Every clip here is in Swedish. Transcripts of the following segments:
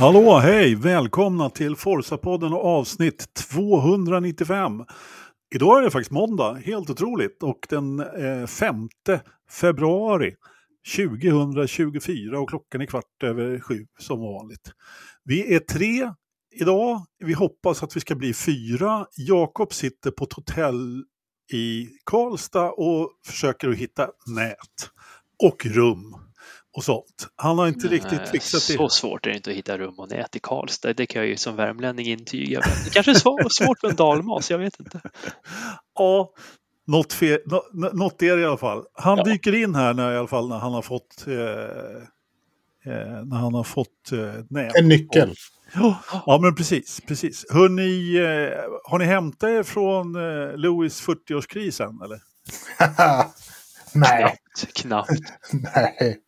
Hallå, hej! Välkomna till Forsa-podden och avsnitt 295. Idag är det faktiskt måndag, helt otroligt, och den eh, 5 februari 2024 och klockan är kvart över sju som vanligt. Vi är tre idag, vi hoppas att vi ska bli fyra. Jakob sitter på ett hotell i Karlstad och försöker att hitta nät och rum och sånt. Han har inte riktigt fixat det. Så svårt är det inte att hitta rum och nät i Karlstad. Det kan jag ju som värmlänning intyga. Det kanske är svårt med en dalmas, jag vet inte. Ja, något, fel, något är det i alla fall. Han ja. dyker in här när, i alla fall när han har fått, eh, eh, när han har fått eh, nät. En nyckel. Ja, ja, men precis. precis. Hörrni, eh, har ni hämtat er från eh, Louis 40-årskrisen? Eller? Nej. Knappt. knappt. Nej.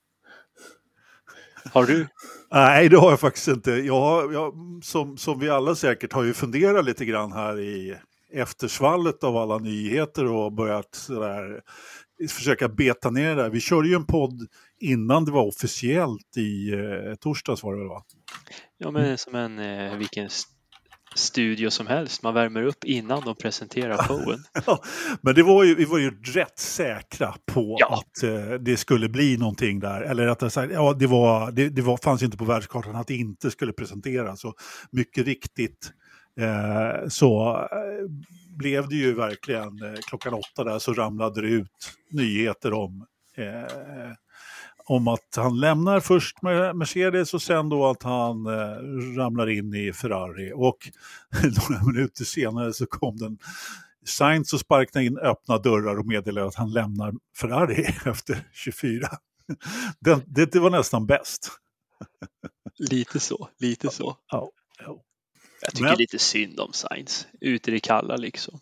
Har du? Nej, det har jag faktiskt inte. Jag, jag, som, som vi alla säkert har ju funderat lite grann här i eftersvallet av alla nyheter och börjat sådär, försöka beta ner det. Vi körde ju en podd innan det var officiellt i eh, torsdags var det väl va? Ja, men som en eh, vilken studio som helst. Man värmer upp innan de presenterar showen. ja, men det var ju, vi var ju rätt säkra på ja. att eh, det skulle bli någonting där. Eller att sagt, ja, det, var, det, det var, fanns inte på världskartan att det inte skulle presenteras. Så mycket riktigt eh, så eh, blev det ju verkligen eh, klockan åtta där så ramlade det ut nyheter om eh, om att han lämnar först med Mercedes och sen då att han eh, ramlar in i Ferrari. Och några minuter senare så kom den Sainz och sparkade in öppna dörrar och meddelade att han lämnar Ferrari efter 24. Den, det, det var nästan bäst. Lite så, lite så. Ja, ja. Jag tycker Men... lite synd om Sainz, ute i det kalla liksom.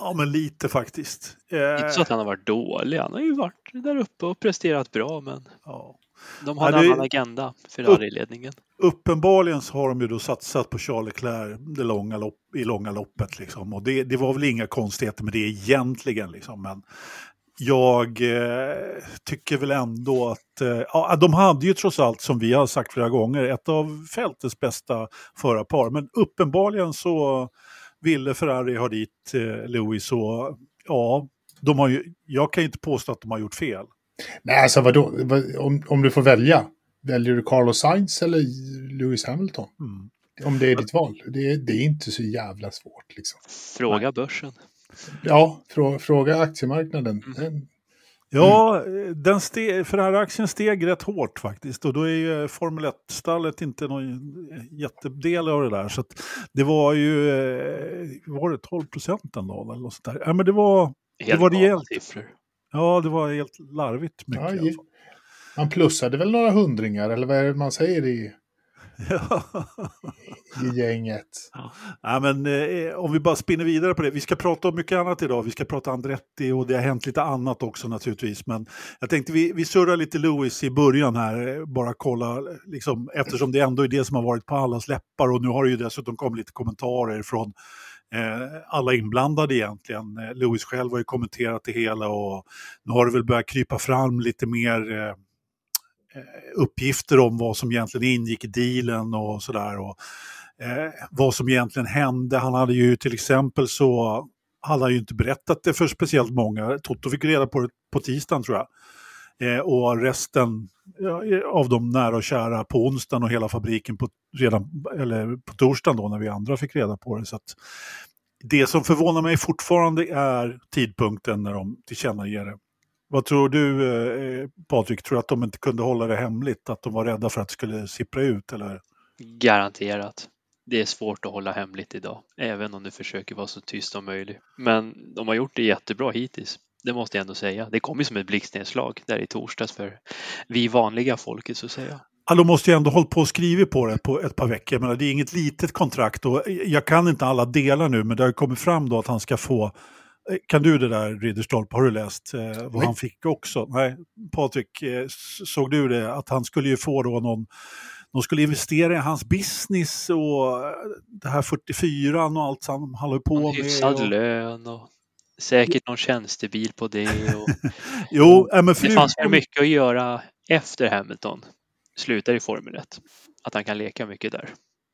Ja, men lite faktiskt. Inte så att han har varit dålig. Han har ju varit där uppe och presterat bra, men ja. de har en annan agenda, Ferrari-ledningen. Uppenbarligen så har de ju då satsat på Charles Leclerc det långa lopp, i långa loppet. Liksom. Och det, det, var väl inga konstigheter med det egentligen. Liksom. Men jag eh, tycker väl ändå att eh, ja, de hade ju trots allt, som vi har sagt flera gånger, ett av fältets bästa förarpar. Men uppenbarligen så ville Ferrari ha dit eh, Lewis och ja, de har ju, jag kan ju inte påstå att de har gjort fel. Nej, alltså vadå, om, om du får välja, väljer du Carlos Sainz eller Lewis Hamilton? Mm. Om det är ditt val. Det, det, är inte så jävla svårt. Liksom. Fråga börsen. Ja, frå, fråga aktiemarknaden. Mm. Ja, den ste, Ferrari-aktien steg rätt hårt faktiskt och då är ju Formel 1-stallet inte någon jättedel av det där. Så det var ju, eh, var det 12 procent den dagen eller något sånt där? Ja, men det var, helt det var rejält. Siffror. Ja, det var helt larvigt mycket. Ja, man plussade väl några hundringar eller vad är det man säger i i gänget. Ja. ja men, eh, om vi bara spinner vidare på det. Vi ska prata om mycket annat idag. Vi ska prata Andretti och det har hänt lite annat också naturligtvis. Men jag tänkte vi, vi surrar lite Lewis i början här. Bara kolla, liksom, eftersom det ändå är det som har varit på allas läppar. Och nu har det ju dessutom kommit lite kommentarer från eh, alla inblandade egentligen. Eh, Lewis själv har ju kommenterat det hela och nu har det väl börjat krypa fram lite mer Eh, Eh, uppgifter om vad som egentligen ingick i dealen och sådär. Eh, vad som egentligen hände. Han hade ju till exempel så hade han ju inte berättat det för speciellt många. Toto fick reda på det på tisdagen tror jag. Eh, och resten ja, av de nära och kära på onsdagen och hela fabriken på, redan, eller på torsdagen då när vi andra fick reda på det. Så det som förvånar mig fortfarande är tidpunkten när de tillkännager det. Vad tror du eh, Patrik, tror du att de inte kunde hålla det hemligt? Att de var rädda för att det skulle sippra ut eller? Garanterat. Det är svårt att hålla hemligt idag, även om du försöker vara så tyst som möjligt. Men de har gjort det jättebra hittills. Det måste jag ändå säga. Det kom ju som ett blixtnedslag där i torsdags för vi vanliga folket så att säga. Ja, de måste ju ändå hållit på och skrivit på det på ett par veckor. Men det är inget litet kontrakt och jag kan inte alla delar nu men det har kommit fram då att han ska få kan du det där Ridderstolpe, har du läst eh, vad Nej. han fick också? Nej, Patrik, eh, såg du det? Att han skulle ju få då någon, de skulle investera i hans business och eh, det här 44 och allt som han håller på med. Hyfsad och... lön och säkert någon tjänstebil på det. Och... jo, men för det fanns väl mycket att göra efter Hamilton slutar i Formel 1. att han kan leka mycket där.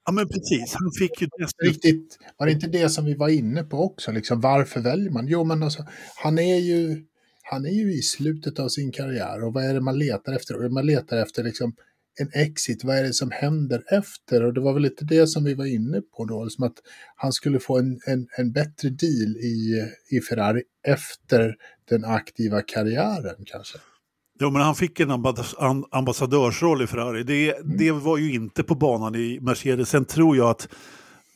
Ja men precis, han fick ju... Riktigt, var det inte det som vi var inne på också? Liksom, varför väljer man? Jo men alltså, han är ju, han är ju i slutet av sin karriär och vad är det man letar efter? Man letar efter liksom en exit, vad är det som händer efter? Och det var väl lite det som vi var inne på då, liksom att han skulle få en, en, en bättre deal i, i Ferrari efter den aktiva karriären kanske. Ja, men han fick en ambassadörsroll i Ferrari. Det, mm. det var ju inte på banan i Mercedes. Sen tror jag att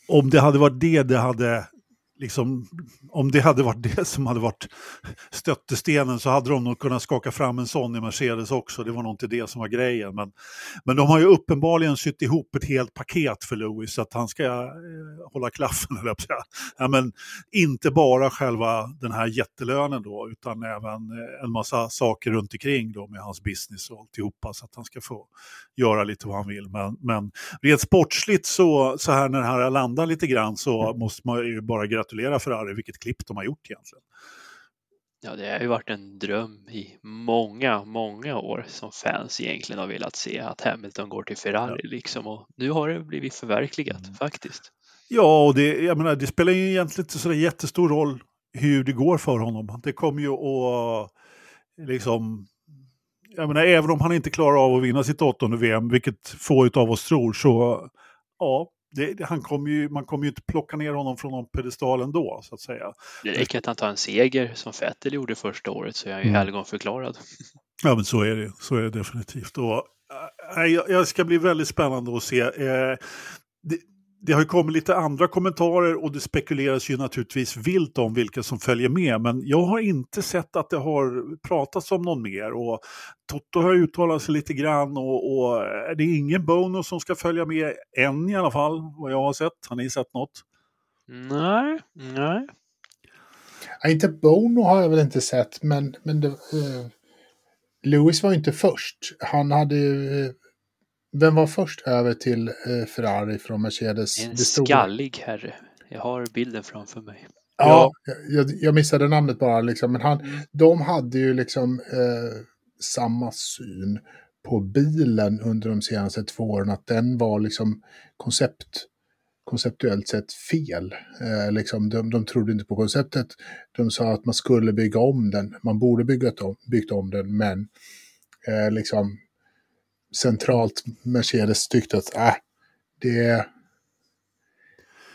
om det hade varit det det hade liksom, om det hade varit det som hade varit stöttestenen så hade de nog kunnat skaka fram en sån i Mercedes också. Det var nog inte det som var grejen. Men, men de har ju uppenbarligen sytt ihop ett helt paket för Lewis så att han ska eh, hålla klaffen. Eller ja, men Inte bara själva den här jättelönen då utan även eh, en massa saker runt omkring då med hans business och alltihopa så att han ska få göra lite vad han vill. Men, men rent sportsligt så, så här när det här landar lite grann så måste man ju bara gratulera gratulera Ferrari, vilket klipp de har gjort egentligen. Ja, det har ju varit en dröm i många, många år som fans egentligen har velat se att Hamilton går till Ferrari ja. liksom och nu har det blivit förverkligat mm. faktiskt. Ja, och det, jag menar, det spelar ju egentligen inte så jättestor roll hur det går för honom. Det kommer ju att liksom jag menar, även om han inte klarar av att vinna sitt åttonde VM, vilket få av oss tror, så ja, det, han kommer ju, man kommer ju inte plocka ner honom från någon pedestal ändå, så att säga. Det räcker att han tar en seger som Vettel gjorde första året så är han ju mm. helgonförklarad. Ja, men så är det, så är det definitivt. Och, äh, jag ska bli väldigt spännande att se. Eh, det, det har ju kommit lite andra kommentarer och det spekuleras ju naturligtvis vilt om vilka som följer med. Men jag har inte sett att det har pratats om någon mer. Och Toto har uttalat sig lite grann och, och det är ingen bonus som ska följa med än i alla fall, vad jag har sett. Har ni sett något? Nej, nej. Ja, inte Bono har jag väl inte sett, men, men det, uh, Lewis var inte först. Han hade ju uh, vem var först över till eh, Ferrari från Mercedes? En skallig herre. Jag har bilden framför mig. Ja, jag, jag missade namnet bara. Liksom. Men han, mm. de hade ju liksom eh, samma syn på bilen under de senaste två åren. Att den var liksom koncept, konceptuellt sett fel. Eh, liksom, de, de trodde inte på konceptet. De sa att man skulle bygga om den. Man borde bygga om, byggt om den, men eh, liksom centralt Mercedes tyckte att äh, det,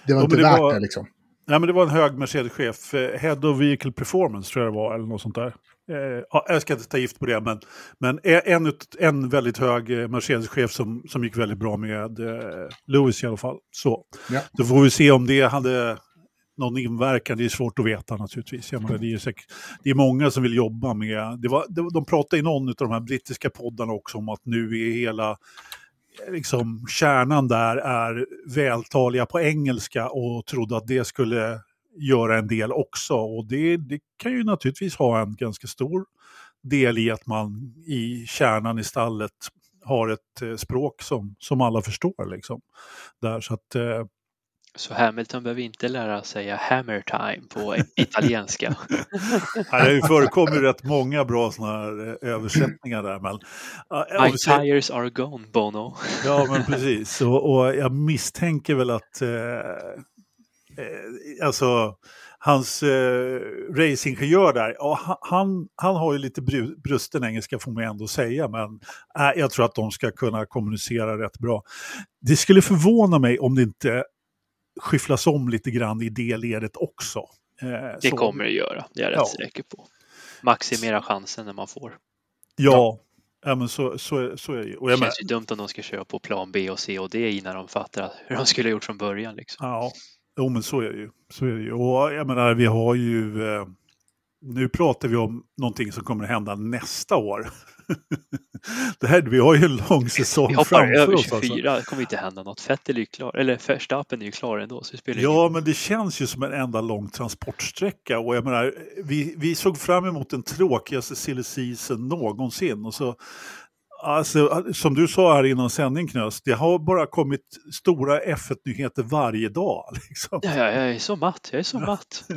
det var ja, inte det värt var, det liksom. Nej, men det var en hög Mercedes-chef, eh, Head of Vehicle Performance tror jag det var, eller något sånt där. Eh, jag ska inte ta gift på det, men, men en, en väldigt hög eh, Mercedes-chef som, som gick väldigt bra med Lewis i alla fall. Så. Ja. Då får vi se om det hade någon inverkan, det är svårt att veta naturligtvis. Jag menar, det, är säkert, det är många som vill jobba med, det var, de pratade i någon av de här brittiska poddarna också om att nu är hela liksom, kärnan där är vältaliga på engelska och trodde att det skulle göra en del också. Och det, det kan ju naturligtvis ha en ganska stor del i att man i kärnan i stallet har ett eh, språk som, som alla förstår. Liksom. Där, så att, eh, så Hamilton behöver inte lära sig hammer time på italienska. det förekommer rätt många bra sådana här eh, översättningar där. Men, My tires are gone, Bono. ja, men precis. Och, och jag misstänker väl att eh, eh, alltså hans eh, racingingenjör där, ja, han, han har ju lite brusten engelska får man ändå säga, men äh, jag tror att de ska kunna kommunicera rätt bra. Det skulle förvåna mig om det inte skyfflas om lite grann i det ledet också. Eh, det så. kommer det göra, det är jag rätt ja. säker på. Maximera chansen när man får. Ja, ja. men så, så, så är det ju. det känns ju dumt om de ska köra på plan B och C och D innan de fattar hur de skulle ha gjort från början. Liksom. Ja, jo, men så är det ju. Så är det ju. Och jag menar, vi har ju... Eh, nu pratar vi om någonting som kommer att hända nästa år. det här, vi har ju en lång säsong framför oss. Vi hoppar över 24, alltså. det kommer inte hända något. Fettel är ju klar, eller Verstappen är ju klar ändå. Så det ja, ingen... men det känns ju som en enda lång transportsträcka. Och jag menar, vi, vi såg fram emot den tråkigaste silly season någonsin. Och så, alltså, som du sa här innan sändning Knös, det har bara kommit stora F1-nyheter varje dag. Liksom. Ja, jag är så matt, jag är så matt.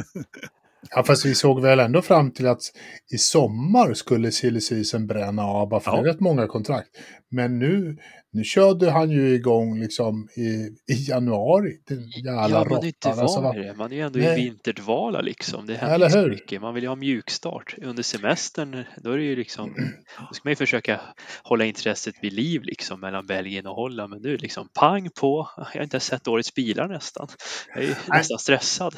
Ja, fast vi såg väl ändå fram till att i sommar skulle silly bränna av, för ja. det är rätt många kontrakt. Men nu, Nu körde han ju igång liksom i, i januari. Den jävla Ja, man är inte. Alltså, van vid det. Man är ju ändå Nej. i vinterdvala liksom. Det Eller händer så mycket. Man vill ju ha mjukstart. Under semestern, då är det ju liksom, då ska man ju försöka hålla intresset vid liv liksom mellan Belgien och Holland. Men nu är det liksom pang på. Jag har inte ens sett årets bilar nästan. Jag är ju nästan stressad.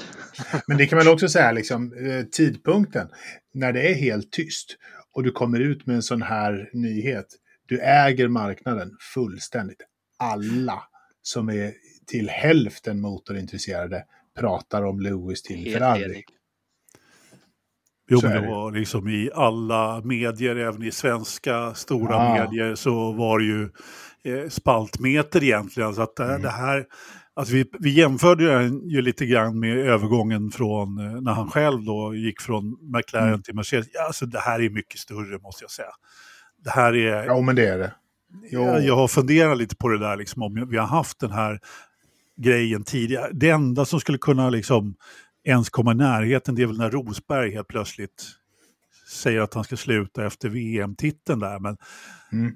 Men det kan man också säga, liksom, eh, tidpunkten när det är helt tyst och du kommer ut med en sån här nyhet. Du äger marknaden fullständigt. Alla som är till hälften motorintresserade pratar om Lewis till Helt Ferrari. enig. Jo, men det var liksom i alla medier, även i svenska stora Ah. medier, så var det ju eh, spaltmeter egentligen. Så att det, Mm. det här, alltså vi, vi jämförde den ju lite grann med övergången från eh, när han själv då gick från McLaren Mm. till Mercedes. Ja, alltså det här är mycket större måste jag säga. Det här är, Ja, men det är det. Jo. jag, jag har funderat lite på det där, liksom, om vi har haft den här grejen tidigare. Det enda som skulle kunna liksom ens komma i närheten det är väl när Rosberg helt plötsligt säger att han ska sluta efter VM-titeln där. Men Mm.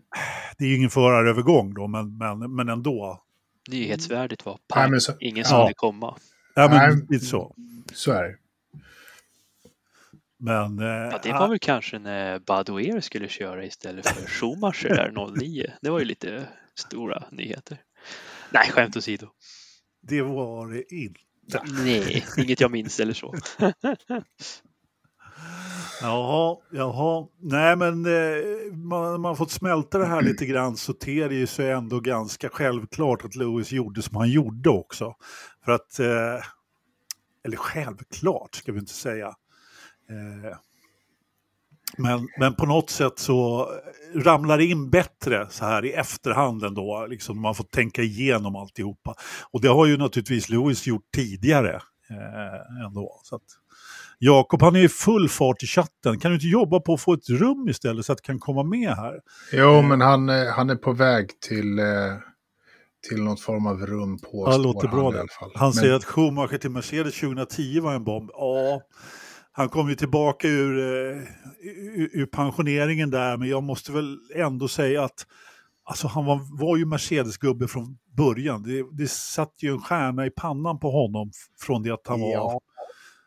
det är ju ingen förarövergång då, men, men, men ändå. Nyhetsvärdet var Nej, pang. men så- Ingen ja. såg det komma. Ja, men Nej. lite så. Så är det. Men, eh, Ja, det var väl kanske när Badoer skulle köra istället för Schumacher där 09. Det var ju lite stora nyheter. Nej, skämt åsido. det var det inte. Nej, inget jag minns eller så. Jaha, jaha. Nej men eh, man, man fått smälta det här lite grann så ter det ju sig ändå ganska självklart att Lewis gjorde som han gjorde också. För att, eh, eller självklart ska vi inte säga. Eh, men, men på något sätt så ramlar det in bättre så här i efterhand ändå. Liksom man får tänka igenom alltihopa. Och det har ju naturligtvis Lewis gjort tidigare eh, ändå. Så att, Jakob han är i full fart i chatten. Kan du inte jobba på att få ett rum istället så att du kan komma med här? Jo, men han, eh, han är på väg till, eh, till något form av rum på Ja, låter bra han, i alla fall. Han Men- säger att Schumacher till Mercedes 2010 var en bomb. Ja, han kom ju tillbaka ur, eh, ur, ur pensioneringen där, men jag måste väl ändå säga att alltså, han var, var ju Mercedes-gubbe från början. Det, det satt ju en stjärna i pannan på honom från det att han var Ja,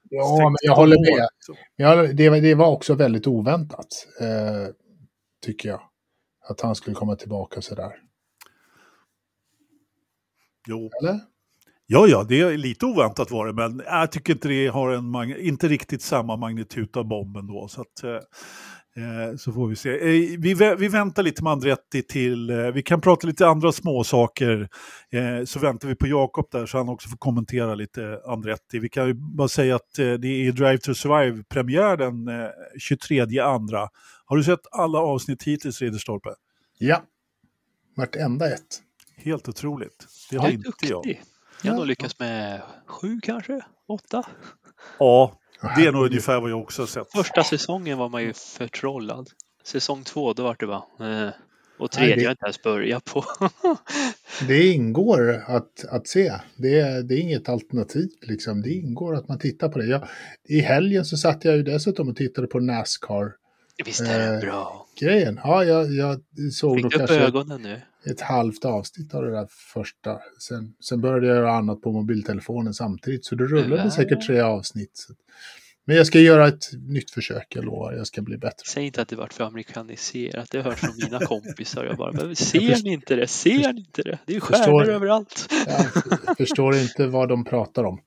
ja men 16 jag håller med. Ja, det, var- det var också väldigt oväntat, eh, tycker jag. Att han skulle komma tillbaka sådär. Jo. Eller? Ja, ja, det är lite oväntat var det, men jag tycker inte det har en mag- inte riktigt samma magnitud av bomben då. Så, att, eh, eh, så får vi se. Eh, vi, vä- vi väntar lite med Andretti till, eh, vi kan prata lite andra små saker. Eh, så väntar vi på Jakob där så han också får kommentera lite Andretti. Vi kan ju bara säga att eh, det är Drive to Survive-premiär den eh, 23 andra. Har du sett alla avsnitt hittills, Ridderstolpe? Ja. Vartenda ett. Helt otroligt. Det har inte duktig. Jag har Ja. nog lyckats med sju kanske, åtta. Ja, det är nog ungefär vad jag också har sett. Första säsongen var man ju förtrollad. Säsong två, då var det bara... Eh. Och Nej, tredje det- har jag inte ens börjat på. Det ingår att, att se. Det är, det är inget alternativ. Liksom. Det ingår att man tittar på det. Jag, I helgen så satt jag ju dessutom och tittade på Nascar-grejen. Visst är det Eh, bra? Ja, jag, jag såg Fick du upp kanske ögonen nu? Ett halvt avsnitt av det där första. Sen, sen började jag göra annat på mobiltelefonen samtidigt. Så det rullade Ja. säkert tre avsnitt. Men jag ska göra ett nytt försök, jag lovar. Jag ska bli bättre. Säg inte att det vart för amerikaniserat. Det hörs från mina kompisar. Jag bara, ser ni inte det? Ser ni inte det? Det är ju Förstår- stjärnor överallt. Jag förstår inte vad de pratar om.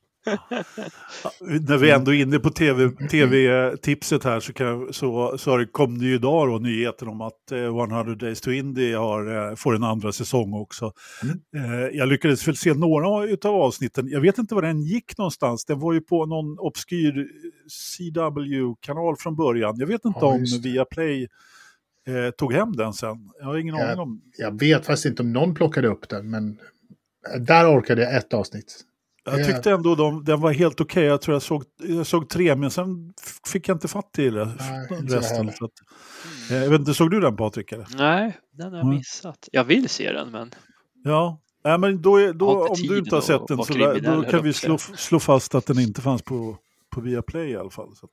När vi ändå är inne på TV TV-tipset här så, kan, så, så kom det ju idag då nyheten om att eh, 100 Days to Indy har, eh, får en andra säsong också. Mm. Eh, jag lyckades väl se några av avsnitten. Jag vet inte var den gick någonstans. Den var ju på någon obskyr CW-kanal från början. Jag vet inte Ja, om. Viaplay eh, tog hem den sen. Jag har ingen Ja. aning om. Jag vet faktiskt inte om någon plockade upp den, men där orkade jag ett avsnitt. Jag Ja. tyckte ändå de, den var helt okej. Jag tror jag såg, jag såg tre, men sen fick jag inte fatt i det. Nej, resten. Så att, eh, jag vet inte, såg du den Patrik? Eller? Nej, den har jag missat. Jag vill se den, men Ja, Nej, men då, då, om du inte har sett den så där, då kan vi slå, att slå fast att den inte fanns på, på Viaplay i alla fall. Så att,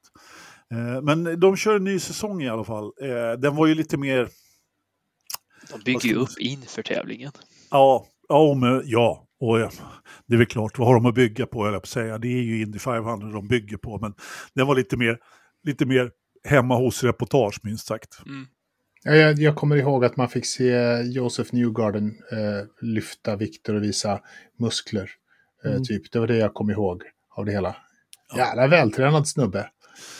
eh, men de kör en ny säsong i alla fall. Eh, den var ju lite mer... De bygger ju upp inför tävlingen. Ja, ja, men, ja. Och ja, det är väl klart, vad har de att bygga på, eller på säga. Det är ju Indy 500 de bygger på, men den var lite mer, lite mer hemma hos-reportage, minst sagt. Mm. Jag, jag, kommer ihåg att man fick se Joseph Newgarden eh, lyfta vikter och visa muskler. Eh, mm. typ. Det var det jag kom ihåg av det hela. Ja. Jävla vältränad snubbe.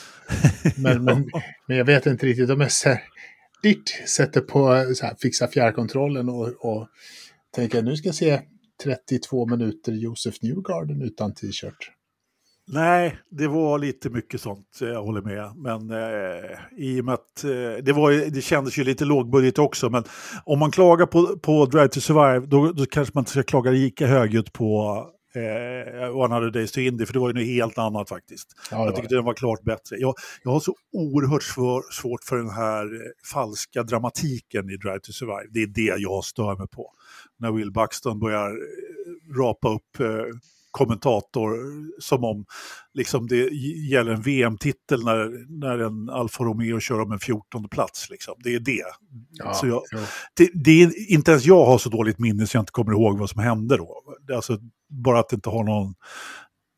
Men, men, men jag vet inte riktigt, de är så ditt sätter på så här, fixa fjärrkontrollen och, och tänker nu ska jag se 32 minuter Josef Newgarden utan t-shirt. Nej, det var lite mycket sånt, eh, jag håller med. Men eh, i och med att eh, det, var, det kändes ju lite lågbudget också. Men om man klagar på, på Drive to Survive, då, då kanske man inte ska klaga lika högljutt på eh, Hundred Days to Indy, för det var ju något helt annat faktiskt. Ja, jag tyckte den var klart bättre. Jag, jag har så oerhört svår, svårt för den här eh, falska dramatiken i Drive to Survive. Det är det jag stör mig på. När Will Buxton börjar eh, rapa upp eh, kommentator som om liksom det gäller en VM-titel när, när en Alfa Romeo kör om en 14 plats. Liksom. Det är det. Ja, så jag, det, det är, inte ens jag har så dåligt minne så jag inte kommer ihåg vad som hände då. Alltså, bara att det inte har någon,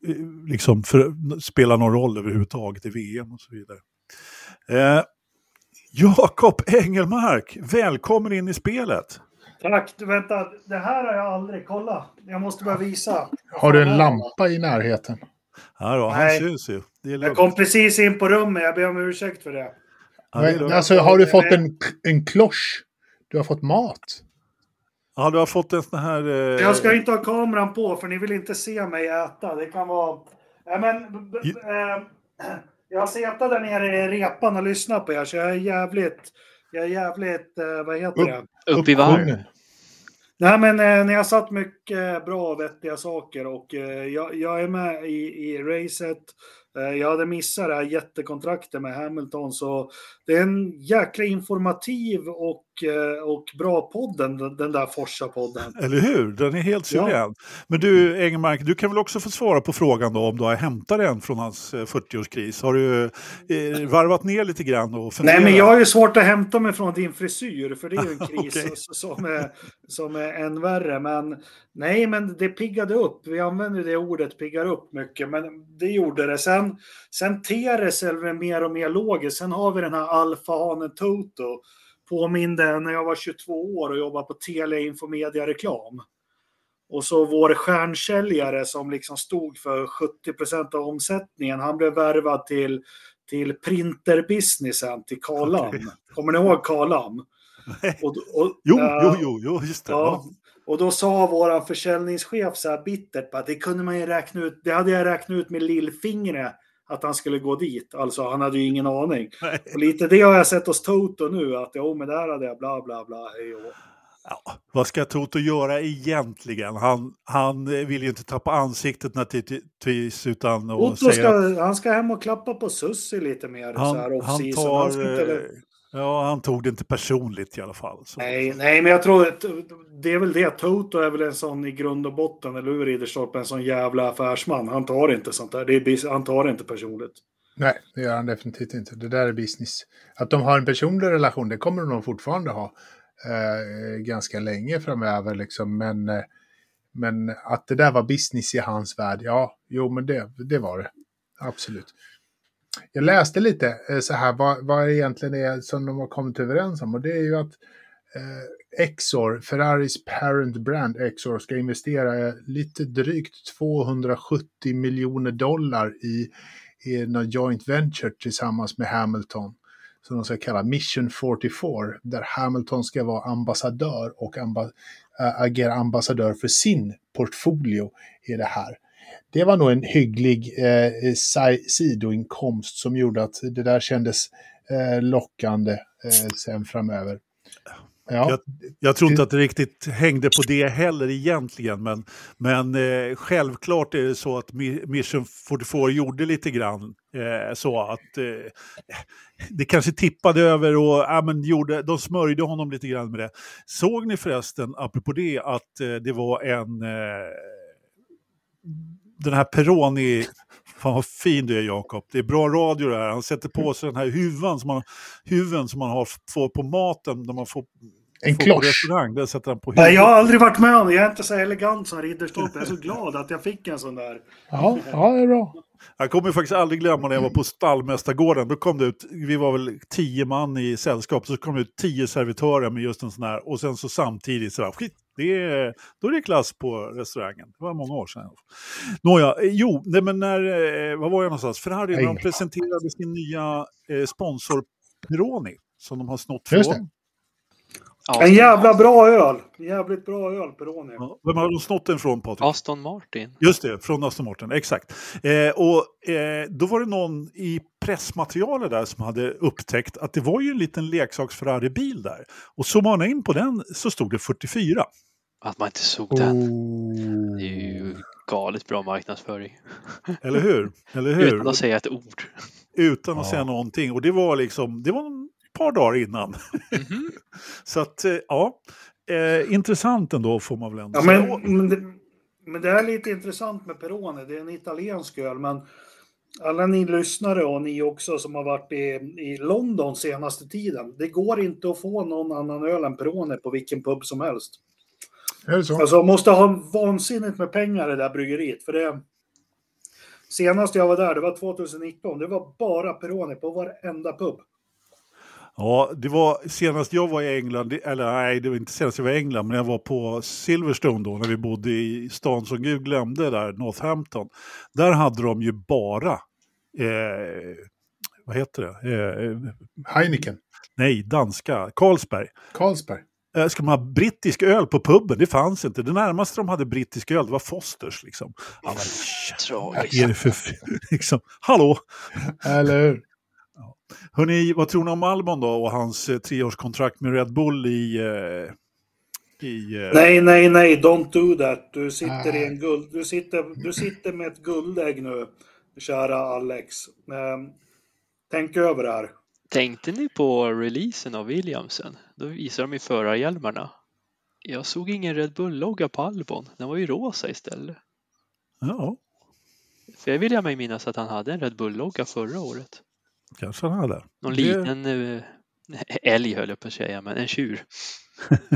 eh, liksom, för, spelar någon roll överhuvudtaget i VM och så vidare. Eh, Jakob Engelmark, välkommen in i spelet. Tack. Du, vänta, det här har jag aldrig kollat. Jag måste bara visa. Har du en lampa i närheten? Ja, då, han Nej. syns ju. jag kom precis in på rummet. Jag ber om ursäkt för det. Ja, det alltså, har du fått en, en klosch? Du har fått mat? Ja, du har fått en sån här... Eh... Jag ska inte ha kameran på för ni vill inte se mig äta. Det kan vara... Ja, men, eh, jag sitter där nere i repan och lyssnar på er så jag är jävligt... Jag är jävligt... Eh, vad heter det? Upp i varv. Nej, men eh, ni har satt mycket bra och vettiga saker och eh, jag, jag, är med i, i racet. Eh, jag hade missat det här jättekontraktet med Hamilton så det är en jäkla informativ och, eh, och bra podd den, den där Forsa-podden. Eller hur? Den är helt suverän. Ja. Men du Engelmark, du kan väl också få svara på frågan då om du har hämtat en från hans 40-årskris. Eh, har du eh, varvat ner lite grann och funderat? Nej, men jag har ju svårt att hämta mig från din frisyr för det är ju en kris okay. som, är, som är än värre. Men nej, men det piggade upp. Vi använder det ordet piggar upp mycket, men det gjorde det. Sen, sen ter det sig mer och mer logiskt. Sen har vi den här alfahanen Toto påminde när jag var 22 år och jobbade på Telia Infomedia Reklam. Och så vår stjärnsäljare som liksom stod för 70 procent av omsättningen, han blev värvad till, till printerbusinessen, till Karlam. Okay. Kommer ni ihåg Karlam? Och, och, jo, äh, jo, jo, jo, just det. Ja. Och då sa vår försäljningschef så här bittert att det kunde man ju räkna ut, det hade jag räknat ut med lillfingret att han skulle gå dit. Alltså han hade ju ingen aning. Nej. Och lite det har jag sett hos Toto nu, att jo men där hade jag bla bla bla. Jo. Ja, vad ska Toto göra egentligen? Han, han vill ju inte tappa ansiktet naturligtvis utan... Toto ska, att... han ska hem och klappa på Sussi lite mer han, så här han tar, han inte... Ja, han tog det inte personligt i alla fall. Så. Nej, nej, men jag tror att det är väl det. Toto är väl en sån i grund och botten, eller hur Ridderstorp, en sån jävla affärsman. Han tar inte sånt där. Det är, han tar det inte personligt. Nej, det gör han definitivt inte. Det där är business. Att de har en personlig relation, det kommer de nog fortfarande ha eh, ganska länge framöver. Liksom. Men, eh, men att det där var business i hans värld, ja, jo, men det, det var det. Absolut. Jag läste lite eh, så här vad, vad egentligen är som de har kommit överens om. Och det är ju att eh, Exor, Ferraris parent brand Exor, ska investera eh, lite drygt 270 miljoner dollar i, i någon joint venture tillsammans med Hamilton som de ska kalla Mission 44, där Hamilton ska vara ambassadör och amba, äh, agera ambassadör för sin portfolio i det här det var nog en hygglig eh, sidoinkomst som gjorde att det där kändes eh, lockande eh, sen framöver. Ja. Jag, jag, tror inte att det riktigt hängde på det heller egentligen, men, men eh, självklart är det så att Mission 44 gjorde lite grann eh, så att eh, det kanske tippade över och ja, men gjorde, de smörjde honom lite grann med det. Såg ni förresten, apropå det, att eh, det var en eh, den här Peroni, fan vad fin du är Jakob, det är bra radio det här. Han sätter på sig den här huvan som man, huven som man har, får på maten, när man får En klosch. där Nej, jag har aldrig varit med om det. Jag är inte så elegant som Ridderstolpe. Jag är så glad att jag fick en sån där. Ja, ja, det är bra. Jag kommer faktiskt aldrig glömma när jag var på stallmästargården. Då kom det ut, vi var väl tio man i sällskap, så kom det ut tio servitörer med just en sån här. Och sen så samtidigt så här, skit, det är, då är det klass på restaurangen. Det var många år sedan. Nåja, eh, jo, nej, men när, eh, vad var jag någonstans? Ferrari, när de presenterade sin nya eh, sponsor Peroni, som de har snott från. Aston, En jävla bra öl. Jävligt bra öl, Peroni. Ja, vem har de snott den från, Patrik? Aston Martin. Just det, från Aston Martin, exakt. Eh, och eh, då var det någon i pressmaterialet där som hade upptäckt att det var ju en liten leksaks Ferrari-bil där. Och zoomade man in på den så stod det 44. Att man inte såg den. Oh. Det är ju galet bra marknadsföring. Eller hur? Eller hur? Utan att säga ett ord. Utan att Ja. säga någonting. Och det var liksom, det var ett par dagar innan. Mhm. Så att, eh, ja. Eh, intressant ändå får man väl ändå Ja, säga. men, men, det, men det är lite intressant med Peroni. Det är en italiensk öl, men alla ni lyssnare och ni också som har varit i, i London senaste tiden. Det går inte att få någon annan öl än Peroni på vilken pub som helst. Är det så? Alltså man måste ha vansinnigt med pengar i det där bryggeriet. För det, senast jag var där, det var 2019, det var bara Peroni på varenda pub. Ja, det var senast jag var i England, det- eller nej, det var inte senast jag var i England, men jag var på Silverstone då, när vi bodde i stan som Gud glömde där, Northampton. Där hade de ju bara, eh, vad heter det, eh, Heineken. nej, danska, Carlsberg. Carlsberg. Eh, Ska man ha brittisk öl på puben? Det fanns inte. Det närmaste de hade brittisk öl, det var Fosters. Liksom. Ja, vad Tragiskt. är det för... liksom, hallå? Eller hur? Hörrni, vad tror ni om Albon då och hans eh, treårskontrakt med Red Bull i... Eh, i eh, Nej, nej, nej, don't do that. Du sitter i en guld... Du sitter, du sitter med ett guldägg nu, kära Alex. Ehm, tänk över det här. Tänkte ni på releasen av Williamsen? Då visar de ju förarhjälmarna. Jag såg ingen Red Bull-logga på Albon. Den var ju rosa istället. Ja, För jag vill jag mig minnas att han hade en Red Bull-logga förra året. kanske han hade. Någon Det- liten eh, älg höll jag på att säga, men en tjur.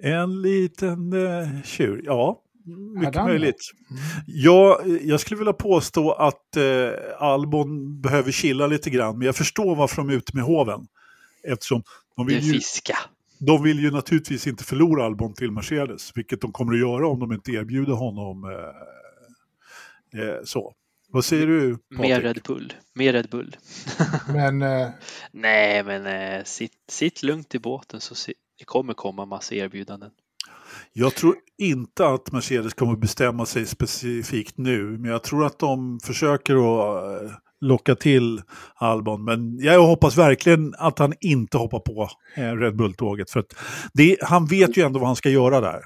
En liten eh, tjur, ja. Mycket möjligt. Mm. Ja, jag skulle vilja påstå att eh, Albon behöver chilla lite grann, men jag förstår varför de är ute med hoven. Eftersom de vill, ju, fiska. de vill ju naturligtvis inte förlora Albon till Mercedes, vilket de kommer att göra om de inte erbjuder honom eh, eh, så. Vad säger du, Mer Patrik? Red Bull. Mer Red Bull. Men eh, Nej, men eh, sitt, sitt lugnt i båten så se, det kommer komma massa erbjudanden. Jag tror inte att Mercedes kommer att bestämma sig specifikt nu, men jag tror att de försöker att eh, locka till Albon. Men jag hoppas verkligen att han inte hoppar på eh, Red Bull-tåget, för att det, han vet ju ändå vad han ska göra där.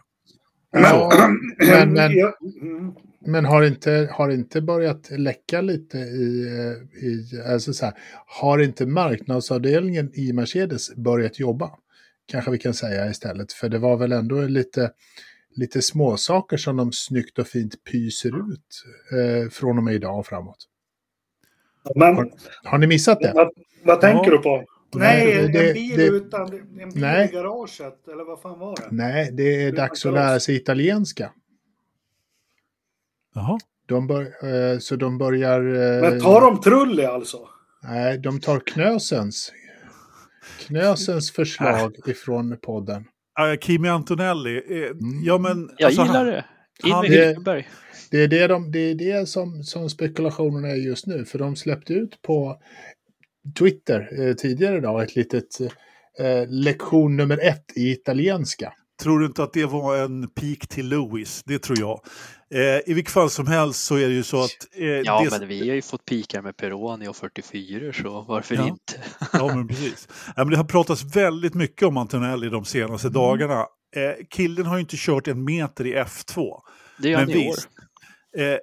Ja, men, men, men har, inte, har inte börjat läcka lite i, eh, i alltså så här, har inte marknadsavdelningen i Mercedes börjat jobba? Kanske vi kan säga istället, för det var väl ändå lite, lite småsaker som de snyggt och fint pyser ut eh, från och med idag och framåt. Men Har ni missat det? vad, vad tänker Ja. du på? Nej, det- en bil det- utan... En bil Nej. i garaget, eller vad fan var det? Nej, det är dags att lära sig italienska. Jaha. De bör, eh, så de börjar... Eh, Men tar de Trulli alltså? Nej, de tar Knösens. Knösens förslag ifrån podden. Uh, Kimi Antonelli, eh, Mm. ja men... Jag alltså, gillar han- det. In han- med det-. Det är det, de, det, är det som, som spekulationerna är just nu. För de släppte ut på Twitter eh, tidigare idag ett litet eh, lektion nummer ett i italienska. Tror du inte att det var en peak till Lewis? Det tror jag. Eh, I vilket fall som helst så är det ju så att... Eh, Ja, men vi har ju fått pikar med Peroni och 44 så varför Ja. inte? Ja, men precis. Ja, men det har pratats väldigt mycket om Antonelli de senaste Mm. dagarna. Eh, killen har ju inte kört en meter i F2. Det gör Men han i år. Eh,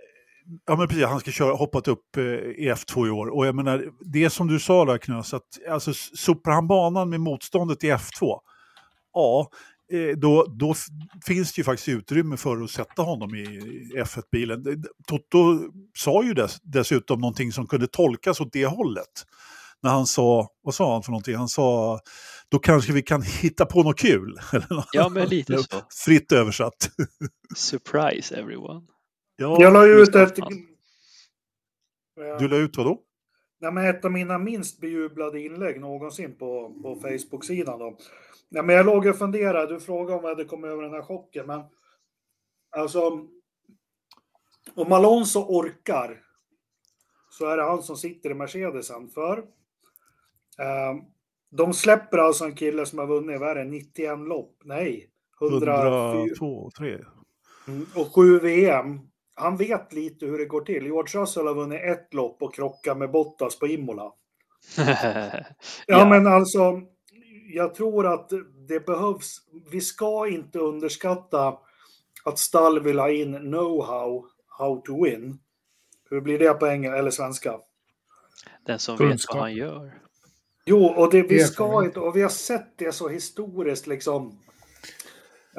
ja, men precis. Han ska köra, hoppat upp eh, i F2 i år. Och jag menar, det som du sa där Knös, att alltså, sopar han banan med motståndet i F2, ja, då, då f- finns det ju faktiskt utrymme för att sätta honom i F1-bilen. Det- det- Toto sa ju dess, dessutom någonting som kunde tolkas åt det hållet. när han sa, vad sa han för någonting? Han sa, då kanske vi kan hitta på något kul. Ja, men lite så. Fritt översatt. Surprise everyone. Ja, jag la ut ett... Du la ut vad då? Nej, men ett av mina minst bejublade inlägg någonsin på, på Facebook-sidan. Då. Nej, men jag låg och funderade, du frågade om jag hade kommit över den här chocken, men alltså om Alonso orkar så är det han som sitter i Mercedesen för. Eh, de släpper alltså en kille som har vunnit, vad är det, 91 lopp? Nej, 102, 3. Mm, och 7 VM. Han vet lite hur det går till. George Russell har vunnit ett lopp och krockat med Bottas på Imola. ja, ja, men alltså, jag tror att det behövs. Vi ska inte underskatta att stall vill ha in know-how, how to win. Hur blir det på engelska eller svenska? Den som Kunskap. vet vad han gör. Jo, och det, vi ska inte, och vi har sett det så historiskt liksom.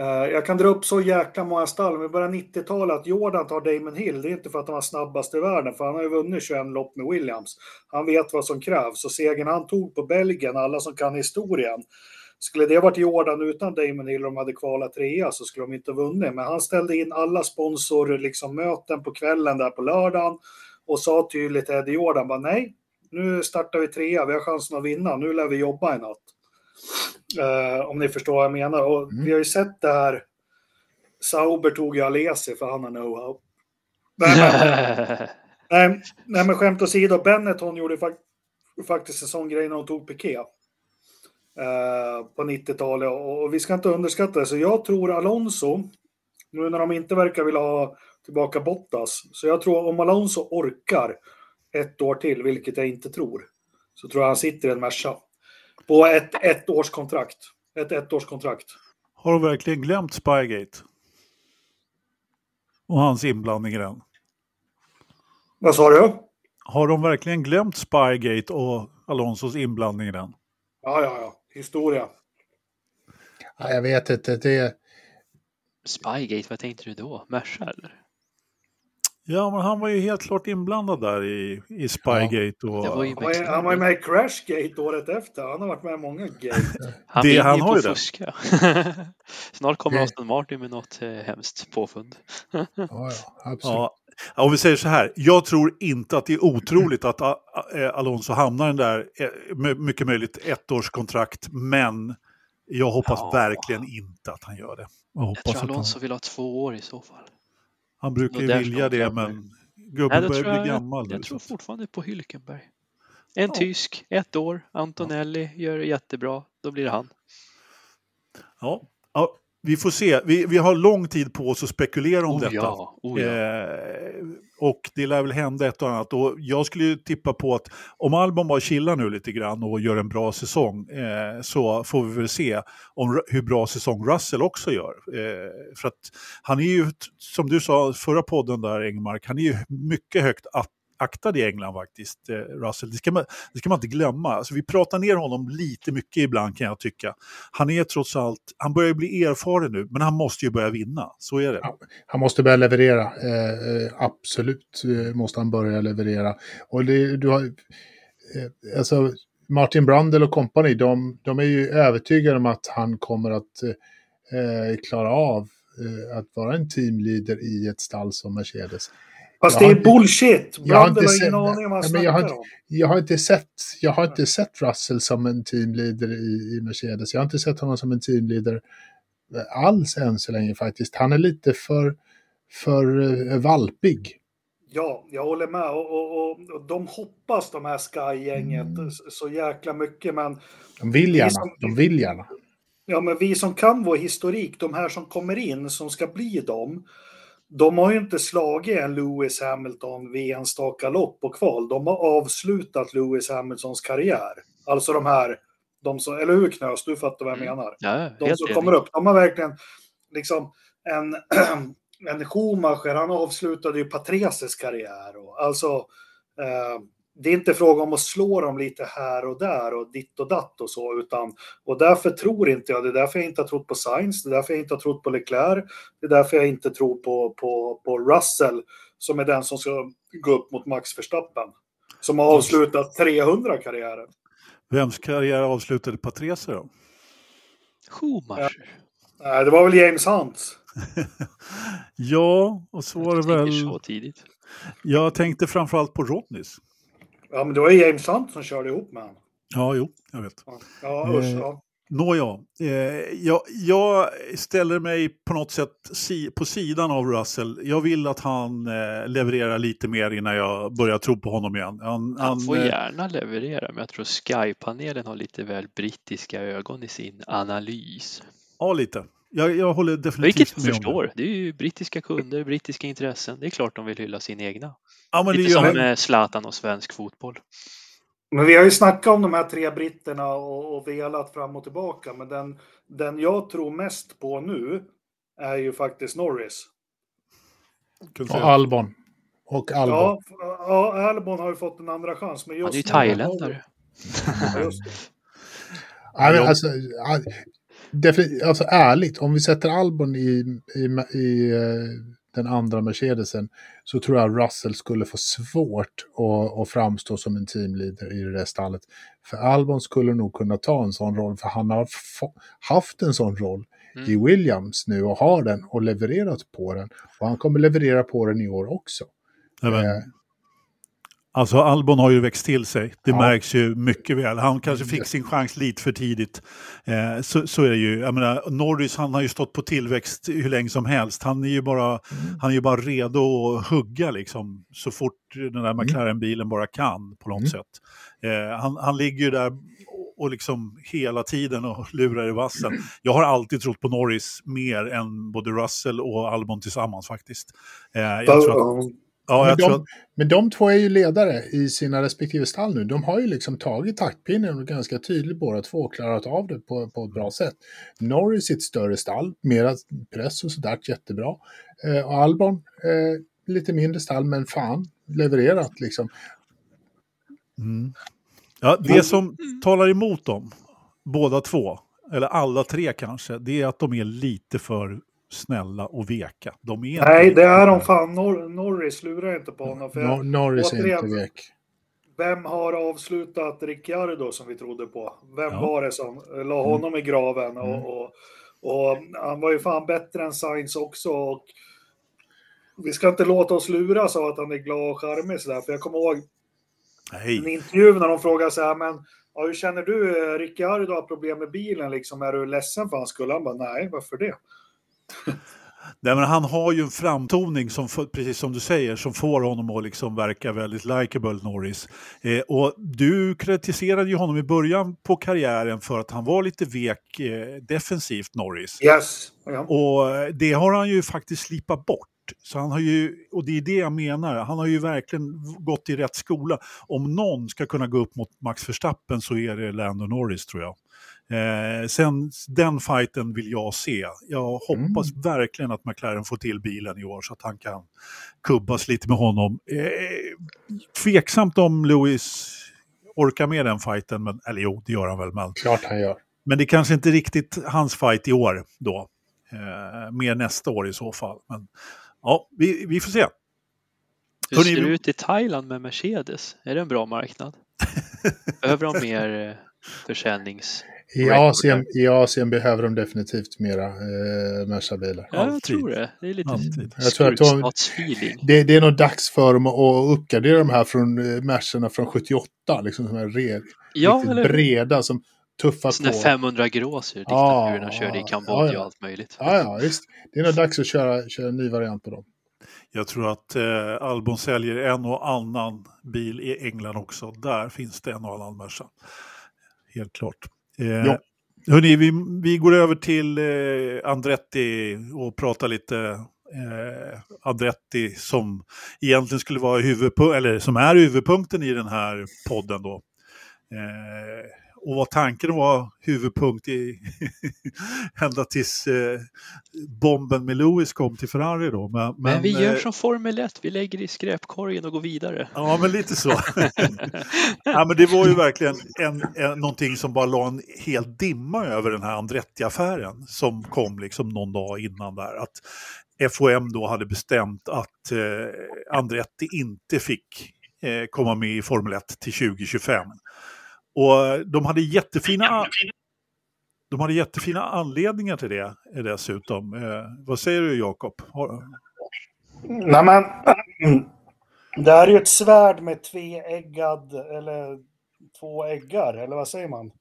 Eh, jag kan dra upp så jäkla många stall, om vi börjar 90-talet, att Jordan tar Damon Hill, det är inte för att han var snabbast i världen, för han har ju vunnit 21 lopp med Williams. Han vet vad som krävs, och segern han tog på Belgien, alla som kan historien, skulle det varit Jordan utan Damon Hill och de hade kvalat trea så skulle de inte ha vunnit. Men han ställde in alla sponsormöten liksom möten på kvällen där på lördagen och sa tydligt till Eddie Jordan bara nej, nu startar vi trea, vi har chansen att vinna, nu lär vi jobba i natt. Uh, om ni förstår vad jag menar. Och mm. vi har ju sett det här. Sauber tog ju Alesi för han har know-how. nej, nej, men skämt åsido, Benetton gjorde fak faktiskt en sån grej när de tog Piqué. Uh, på 90-talet och, och vi ska inte underskatta det. Så jag tror Alonso, nu när de inte verkar vilja ha tillbaka Bottas, så jag tror om Alonso orkar ett år till, vilket jag inte tror, så tror jag han sitter i en Merca. På ett ettårskontrakt. Ett ettårskontrakt. Har de verkligen glömt Spygate? Och hans inblandning i den? Vad sa du? Har de verkligen glömt Spygate och Alonsos inblandning i den? Ja, ja, ja. Historia. Ja, jag vet inte. Det... Spygate, vad tänkte du då? Merca eller? Ja, men han var ju helt klart inblandad där i, i Spygate. Och... han, var, han var med i Crashgate året efter. Han har varit med i många gate. han det, han har ju fuska. Snart kommer Aston Martin med något eh, hemskt påfund. ja, ja, absolut. Ja. Om vi säger så här, jag tror inte att det är otroligt att eh, Alonso hamnar den där, eh, mycket möjligt, ettårskontrakt, men jag hoppas ja. verkligen inte att han gör det. Jag, jag tror Alonso han... vill ha två år i så fall. Han brukar ju vilja det, men gubben börjar bli gammal. Jag, jag tror fortfarande på Hylkenberg. En ja. tysk, ett år, Antonelli gör det jättebra, då blir det han. Ja, ja vi får se. Vi, vi har lång tid på oss att spekulera om oh, detta. Ja, oh, ja. Eh, och det lär väl hända ett och annat. Och jag skulle ju tippa på att om Albon bara chillar nu lite grann och gör en bra säsong eh, så får vi väl se om, hur bra säsong Russell också gör. Eh, för att han är ju, som du sa förra podden där Engmark, han är ju mycket högt aktad i England faktiskt, eh, Russell. Det ska, man, det ska man inte glömma. Alltså, vi pratar ner honom lite mycket ibland kan jag tycka. Han är trots allt, han börjar bli erfaren nu, men han måste ju börja vinna. Så är det. han måste börja leverera. Eh, eh absolut eh, måste han börja leverera. Och det, du har, eh, alltså, Martin Brandel och kompani, de, de är ju övertygade om att han kommer att eh, klara av att vara en teamleader i ett stall som Mercedes. Fast det är bullshit! Jag har inte sett, vad jag, har, jag har inte sett, jag har inte sett Russell som en teamleader i, i Mercedes. Jag har inte sett honom som en teamleader alls än så länge faktiskt. Han är lite för, för uh, valpig. Ja, jag håller med. Och, och, och, och de hoppas, de här Sky-gänget, mm. så jäkla mycket. Men de vill gärna. Som, de vill gärna. Ja, men vi som kan vår historik, de här som kommer in, som ska bli dem, de har ju inte slagit en Lewis Hamilton vid enstaka lopp och kval. De har avslutat Lewis Hamiltons karriär. Alltså de här, de som, eller hur Knös, du fattar vad jag mm. menar. Ja, de som kommer upp, de har verkligen liksom en, en Schumacher, han avslutade ju Patreses karriär. Och, alltså, eh, det är inte fråga om att slå dem lite här och där och ditt och datt och så, utan och därför tror inte jag, det är därför jag inte har trott på Sainz, det är därför jag inte har trott på Leclerc, det är därför jag inte tror på, på, på Russell som är den som ska gå upp mot Max Verstappen. som har avslutat 300 karriären. Vems karriär avslutade Patrese då? Schumacher. Nej, det var väl James Hunt. ja, och så var det Jag väl... Så tidigt. Jag tänkte framförallt på Rodneys. Ja, men det var James Hunt som körde ihop med honom. Ja, jo, jag vet. Ja, ja usch. Eh, Ja. Nåja, eh, jag, jag ställer mig på något sätt si, på sidan av Russell. Jag vill att han eh, levererar lite mer innan jag börjar tro på honom igen. Han, Han får eh, gärna leverera, men jag tror Sky-panelen har lite väl brittiska ögon i sin analys. Ja, lite. Jag, jag håller definitivt Vilket jag med om förstår. Det är ju brittiska kunder, brittiska intressen. Det är klart de vill hylla sin egna. Ja, men det Lite gör som han. med Zlatan och svensk fotboll. Men vi har ju snackat om de här tre britterna och, och velat fram och tillbaka. Men den, den jag tror mest på nu är ju faktiskt Norris. Och. Albon. Och Albon. Ja, ja, Albon har ju fått en andra chans. Men just Han är ju thailändare. Ja, just det. Ja. alltså, ja, defini- alltså ärligt, om vi sätter Albon i, i, i eh, den andra Mercedesen så tror jag Russell skulle få svårt att, att framstå som en teamleader i det där stallet. För Albon skulle nog kunna ta en sån roll, för han har haft en sån roll i Mm. Williams nu och har den och levererat på den. Och han kommer leverera på den i år också. Nej, men, Eh, Alltså Albon har ju växt till sig. Det Ja. märks ju mycket väl. Han kanske fick Yes. sin chans lite för tidigt. Eh, så, så är det ju. Jag menar, Norris han har ju stått på tillväxt hur länge som helst. Han är ju bara, Mm. han är ju bara redo att hugga liksom, så fort den där McLaren-bilen bara kan på något Mm. sätt. Eh, han, han ligger ju där och- och liksom hela tiden och lurar i vassen. Jag har alltid trott på Norris mer än både Russell och Albon tillsammans faktiskt. Eh, jag tror att, ja, Men de- tror att, Men de två är ju ledare i sina respektive stall nu. De har ju liksom tagit taktpinnen och ganska tydligt båda två klarat av det på, på ett bra sätt. Norris i ett större stall, mera press och sådär, jättebra. Eh, och Albon, eh, lite mindre stall, men fan, levererat liksom. Mm. Ja, det som talar emot dem, båda två, eller alla tre kanske, det är att de är lite för snälla och veka. De är Nej, det är de fan. Nor Norris lurar inte på honom. För Nor- Norris är återigen- inte vek. Vem har avslutat Ricciardo som vi trodde på? Vem Ja. var det som la honom i graven? Mm. Och, och, och han var ju fan bättre än Sainz också. Och vi ska inte låta oss luras av att han är glad och charmig sådär. För jag kommer ihåg en Nej, intervju när de frågade så här, men ja, hur känner du? eh, Ricciardo har problem med bilen, liksom. Är du ledsen för hans skull? Han bara, nej, varför det? Nej, men han har ju en framtoning, som, precis som du säger, som får honom att liksom verka väldigt likeable, Norris. Eh, och du kritiserade ju honom i början på karriären för att han var lite vek eh, defensivt, Norris. Yes. Ja. Och det har han ju faktiskt slipat bort. Så han har ju, och det är det jag menar, han har ju verkligen gått i rätt skola. Om någon ska kunna gå upp mot Max Verstappen så är det Lando Norris tror jag. Eh, sen den fighten vill jag se. Jag hoppas verkligen att McLaren får till bilen i år så att han kan kubbas lite med honom. Eh, tveksamt om Lewis orkar med den fighten, men, eller jo, det gör han väl. Men, Klart han gör. men det kanske inte riktigt hans fight i år då. Eh, mer nästa år i så fall. Men ja, vi, vi får se. Hur Hörrni, ser det ut i Thailand med Mercedes? Är det en bra marknad? Behöver de mer eh, försäljnings... I. Asien, I Asien behöver de definitivt mera eh, Merca-bilar. Ja, jag tror det. Det är lite Alltid. Jag tror att de- skurkstatsfeeling. Det, det är nog dags för dem att uppgradera de här från eh, Mercerna från 78. Liksom de här re, Ja, eller hur? breda som tuffar Sådana på. 500 gråsor Ja, diktaturerna körde i ja, Kambodja ja. och allt möjligt. Ja, ja, visst. Det är nog dags att köra, köra en ny variant på dem. Jag tror att eh, Albon säljer en och annan bil i England också. Där finns det en och annan Merca. Helt klart. Eh, Ja. vi, vi går över till eh, Andretti och pratar lite eh, Andretti som egentligen skulle vara huvudpunkten, eller som är huvudpunkten i den här podden då. Eh, och vad tanken var huvudpunkt i ända tills eh, bomben med Lewis kom till Ferrari då. Men, Men, vi gör eh, som Formel 1, vi lägger i skräpkorgen och går vidare. Ja, men lite så. ja, men det var ju verkligen en, en, någonting som bara la en hel dimma över den här Andretti-affären som kom liksom någon dag innan där. Att FOM då hade bestämt att eh, Andretti inte fick eh, komma med i Formel 1 till 2025. Och de hade jättefina, de hade jättefina anledningar till det dessutom. Eh, vad säger du Jakob? Nej men, det här är ju ett svärd med tveeggad, eller två äggar, eller vad säger man?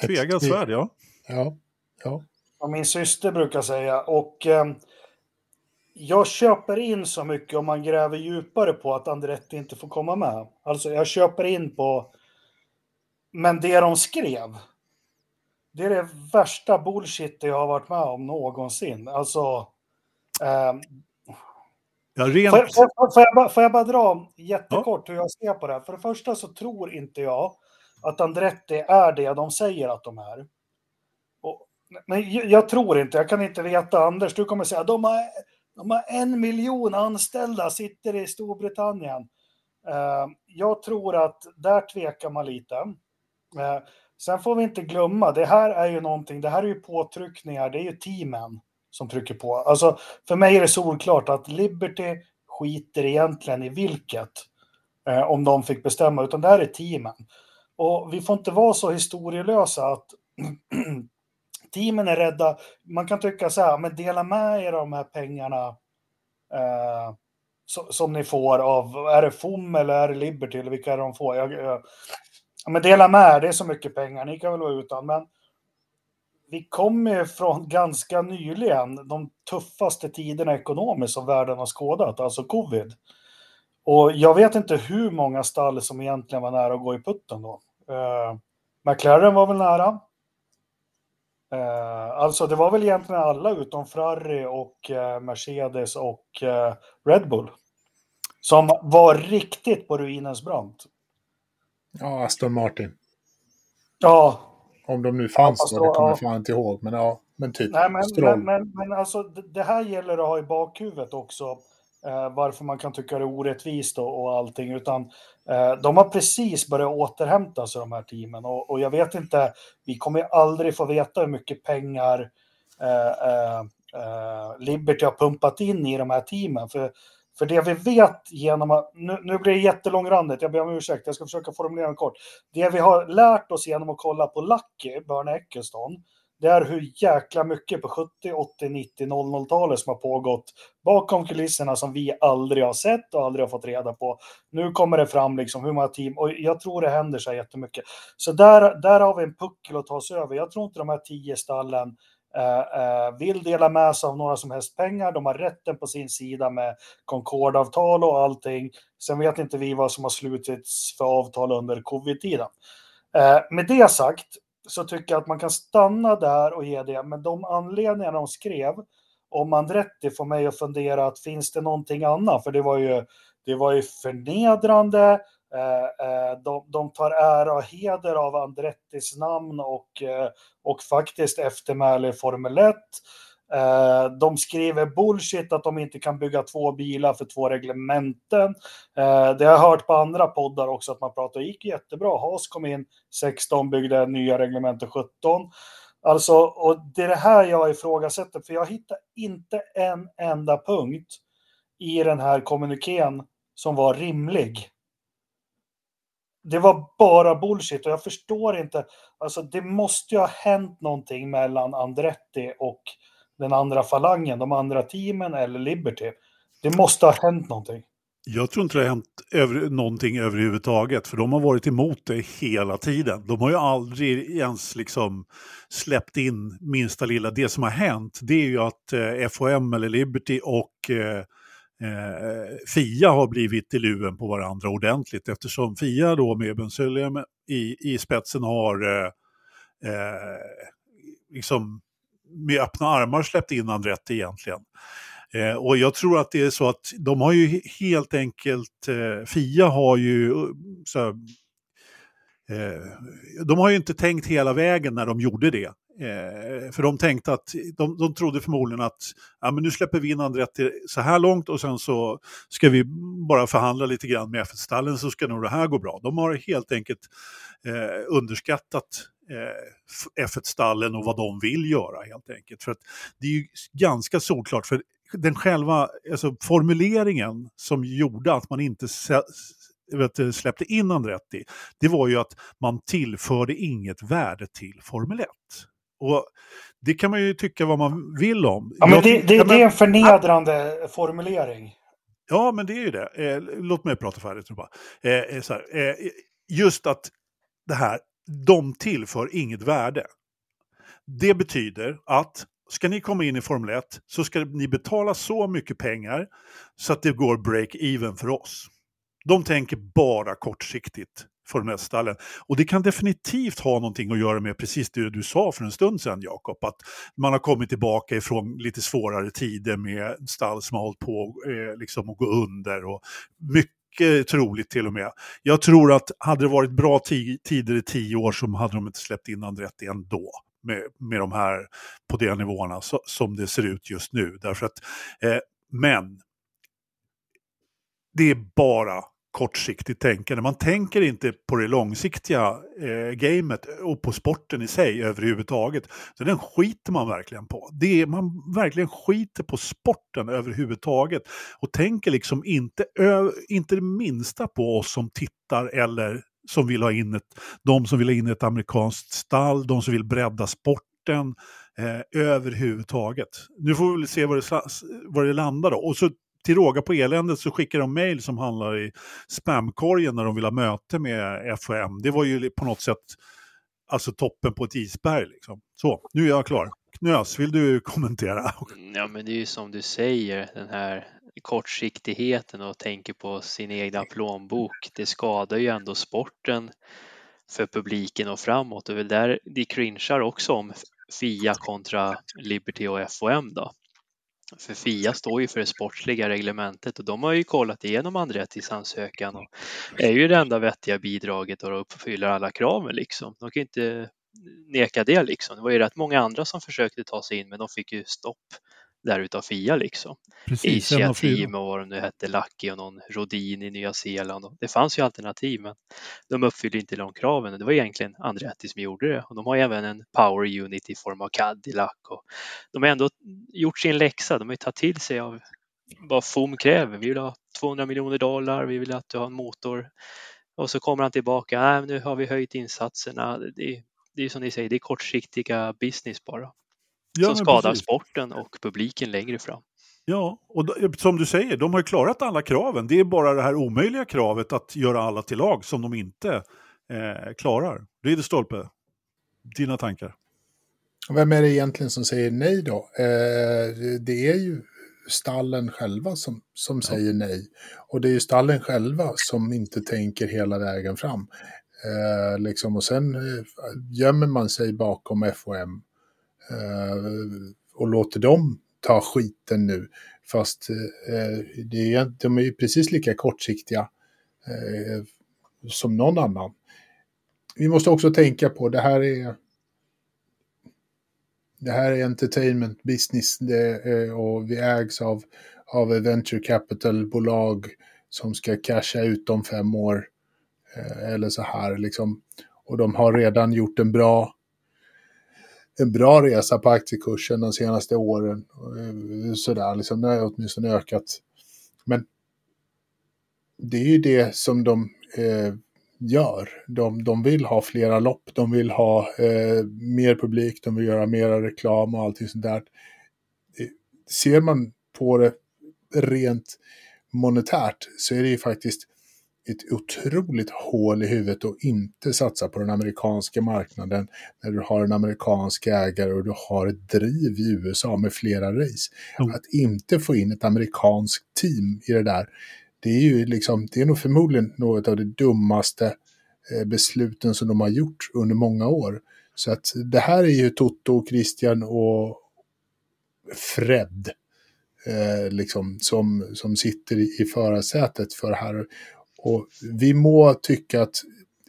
Tveeggat svärd, ja. Ja. ja. Som min syster brukar säga. Och eh, jag köper in så mycket om man gräver djupare på att Andretti inte får komma med. Alltså jag köper in på... Men det de skrev, det är det värsta bullshit jag har varit med om någonsin. Alltså... Eh, Ja, rent... får, får, får, jag bara, får jag bara dra jättekort hur jag ser på det här? För det första så tror inte jag att Andretti är det de säger att de är. Och, men jag tror inte, jag kan inte veta. Anders, du kommer säga de har, de har en miljon anställda, sitter i Storbritannien. Uh, jag tror att där tvekar man lite. Eh, sen får vi inte glömma, det här är ju någonting, det här är ju påtryckningar, det är ju teamen som trycker på. Alltså, för mig är det solklart att Liberty skiter egentligen i vilket, eh, om de fick bestämma, utan det här är teamen. Och vi får inte vara så historielösa att teamen är rädda. Man kan tycka så här, men dela med er av de här pengarna eh, som ni får av, är det FOM eller är det Liberty eller vilka är det de får? Jag, jag, men dela med, er, det är så mycket pengar, ni kan väl vara utan, men vi kommer ju från ganska nyligen de tuffaste tiderna ekonomiskt som världen har skådat, alltså covid. Och jag vet inte hur många stall som egentligen var nära att gå i putten då. Eh, McLaren var väl nära. Eh, alltså det var väl egentligen alla utom Ferrari och eh, Mercedes och eh, Red Bull. Som var riktigt på ruinens brant. Ja, Aston Martin. Ja, om de nu fanns då, det kommer jag fan inte ihåg. Men ja, men typ. Nej, men, men, men, men, alltså det här gäller att ha i bakhuvudet också. Eh, varför man kan tycka det är orättvist och, och allting. Utan eh, de har precis börjat återhämta sig de här teamen. Och, och jag vet inte, vi kommer aldrig få veta hur mycket pengar eh, eh, eh Liberty har pumpat in i de här teamen. För för det vi vet genom att, nu, nu blir det jättelångrandigt, jag ber om ursäkt, jag ska försöka formulera det kort. Det vi har lärt oss genom att kolla på Lucky, Börne Eccleston, det är hur jäkla mycket på 70, 80, 90, 00-talet som har pågått bakom kulisserna som vi aldrig har sett och aldrig har fått reda på. Nu kommer det fram liksom hur många team, och jag tror det händer så jättemycket. Så där, där har vi en puckel att ta oss över. Jag tror inte de här tio stallen Eh, eh, vill dela med sig av några som helst pengar. De har rätten på sin sida med Concordavtal och allting. Sen vet inte vi vad som har slutits för avtal under covid-tiden. Eh, med det sagt så tycker jag att man kan stanna där och ge det, men de anledningar de skrev om Andretti får mig att fundera att finns det någonting annat? För det var ju, det var ju förnedrande, Eh, eh, de, de tar ära och heder av Andrettis namn och, eh, och faktiskt eftermäle i Formel 1. De skriver bullshit att de inte kan bygga två bilar för två reglementen. Det har jag hört på andra poddar också att man pratar, det gick jättebra. Haas kom in 16, byggde nya reglementen 17. Alltså, och det är det här jag ifrågasätter, för jag hittar inte en enda punkt i den här kommunikén som var rimlig det var bara bullshit och jag förstår inte. Alltså det måste ju ha hänt någonting mellan Andretti och den andra falangen, de andra teamen eller Liberty. Det måste ha hänt någonting. Jag tror inte det har hänt över, någonting överhuvudtaget, för de har varit emot det hela tiden. De har ju aldrig ens liksom släppt in minsta lilla. Det som har hänt, det är ju att eh, FOM eller Liberty och eh, Eh, Fia har blivit i luven på varandra ordentligt eftersom Fia då med Bensyllium i, i spetsen har eh, eh, liksom med öppna armar släppt in Andretti egentligen. Eh, och jag tror att det är så att de har ju helt enkelt, eh, Fia har ju eh, så, här, Eh, de har ju inte tänkt hela vägen när de gjorde det. Eh, för de tänkte att, de, de trodde förmodligen att ja, men nu släpper vi in Andretti så här långt och sen så ska vi bara förhandla lite grann med F1-stallen så ska nog det här gå bra. De har helt enkelt eh, underskattat eh, F1-stallen och vad de vill göra helt enkelt. För att det är ju ganska solklart, för den själva alltså formuleringen som gjorde att man inte vet, släppte in Andretti, det var ju att man tillförde inget värde till Formel 1. Och det kan man ju tycka vad man vill om. Ja, men det, det, det är en förnedrande formulering. Ja, men det är ju det. Eh, låt mig prata färdigt bara. Eh, eh så här, eh, just att det här, de tillför inget värde. Det betyder att ska ni komma in i Formel 1 så ska ni betala så mycket pengar så att det går break-even för oss. De tänker bara kortsiktigt för de här stallen. Och det kan definitivt ha någonting att göra med precis det du sa för en stund sedan Jakob, att man har kommit tillbaka ifrån lite svårare tider med stall som har hållit på eh, liksom att gå under och mycket troligt till och med. Jag tror att hade det varit bra tider i tio år så hade de inte släppt in Andretti ändå med, med de här på de nivåerna så, som det ser ut just nu. Därför att, eh, men det är bara kortsiktigt tänkande. Man tänker inte på det långsiktiga eh, gamet och på sporten i sig överhuvudtaget. Så den skiter man verkligen på. Det är, man verkligen skiter på sporten överhuvudtaget och tänker liksom inte, ö, inte det minsta på oss som tittar eller som vill ha in ett, de som vill ha in ett amerikanskt stall, de som vill bredda sporten eh, överhuvudtaget. Nu får vi väl se var det, var det landar då. Och så till råga på eländet så skickar de mail som handlar i spamkorgen när de vill ha möte med FHM. Det var ju på något sätt alltså toppen på ett isberg. Liksom. Så, nu är jag klar. Knös, vill du kommentera? Ja, men det är ju som du säger, den här kortsiktigheten och tänker på sin egna plånbok. Det skadar ju ändå sporten för publiken och framåt. Det är väl där de cringear också om FIA kontra Liberty och FOM då. För FIA står ju för det sportsliga reglementet och de har ju kollat igenom Andrettis ansökan och är ju det enda vettiga bidraget och uppfyller alla kraven liksom. De kan ju inte neka det liksom. Det var ju rätt många andra som försökte ta sig in men de fick ju stopp där utav Fia liksom. Precis, Asia Team och vad de nu hette, Lucky och någon Rodin i Nya Zeeland. Det fanns ju alternativ men de uppfyllde inte de kraven. Det var egentligen Andretti som gjorde det och de har även en power unit i form av Cadillac och de har ändå gjort sin läxa. De har ju tagit till sig av vad FOM kräver. Vi vill ha 200 miljoner dollar, vi vill att du har en motor och så kommer han tillbaka. Nej, nu har vi höjt insatserna. Det, det är som ni säger, det är kortsiktiga business bara ja, som skadar precis. sporten och publiken längre fram. Ja, och som du säger, de har klarat alla kraven. Det är bara det här omöjliga kravet att göra alla till lag som de inte eh, klarar. Ridderstolpe, dina tankar? Vem är det egentligen som säger nej då? Eh, det är ju stallen själva som, som ja. säger nej. Och det är ju stallen själva som inte tänker hela vägen fram. Eh, liksom, och sen eh, gömmer man sig bakom FOM Eh, Eh, och låter dem ta skiten nu. Fast eh, det är, de är ju precis lika kortsiktiga eh, som någon annan. Vi måste också tänka på, det här är det här är entertainment business det, eh, och vi ägs av, av venture capital-bolag som ska casha ut om fem år. Eh, eller så här liksom. Och de har redan gjort en bra en bra resa på aktiekursen de senaste åren. Eh, sådär, liksom, det har åtminstone ökat. Men det är ju det som de eh, gör. De, de vill ha flera lopp, de vill ha eh, mer publik, de vill göra mera reklam och allting sånt där. Eh, ser man på det rent monetärt så är det ju faktiskt ett otroligt hål i huvudet och inte satsa på den amerikanska marknaden när du har en amerikansk ägare och du har ett driv i USA med flera race. Mm. Att inte få in ett amerikanskt team i det där, det är ju liksom, det är nog förmodligen något av det dummaste eh, besluten som de har gjort under många år. Så att det här är ju Toto, Christian och Fred eh, liksom, som, som sitter i, i förarsätet för här. Och vi må tycka att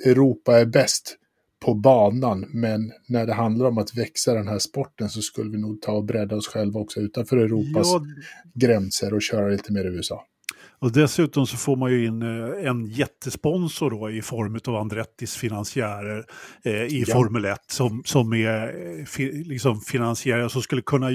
Europa är bäst på banan, men när det handlar om att växa den här sporten så skulle vi nog ta och bredda oss själva också utanför Europas ja. gränser och köra lite mer i USA. Och dessutom så får man ju in eh, en jättesponsor då i form av Andrettis finansiärer eh, i ja. Formel 1 som, som är eh, fi, liksom finansiärer som skulle kunna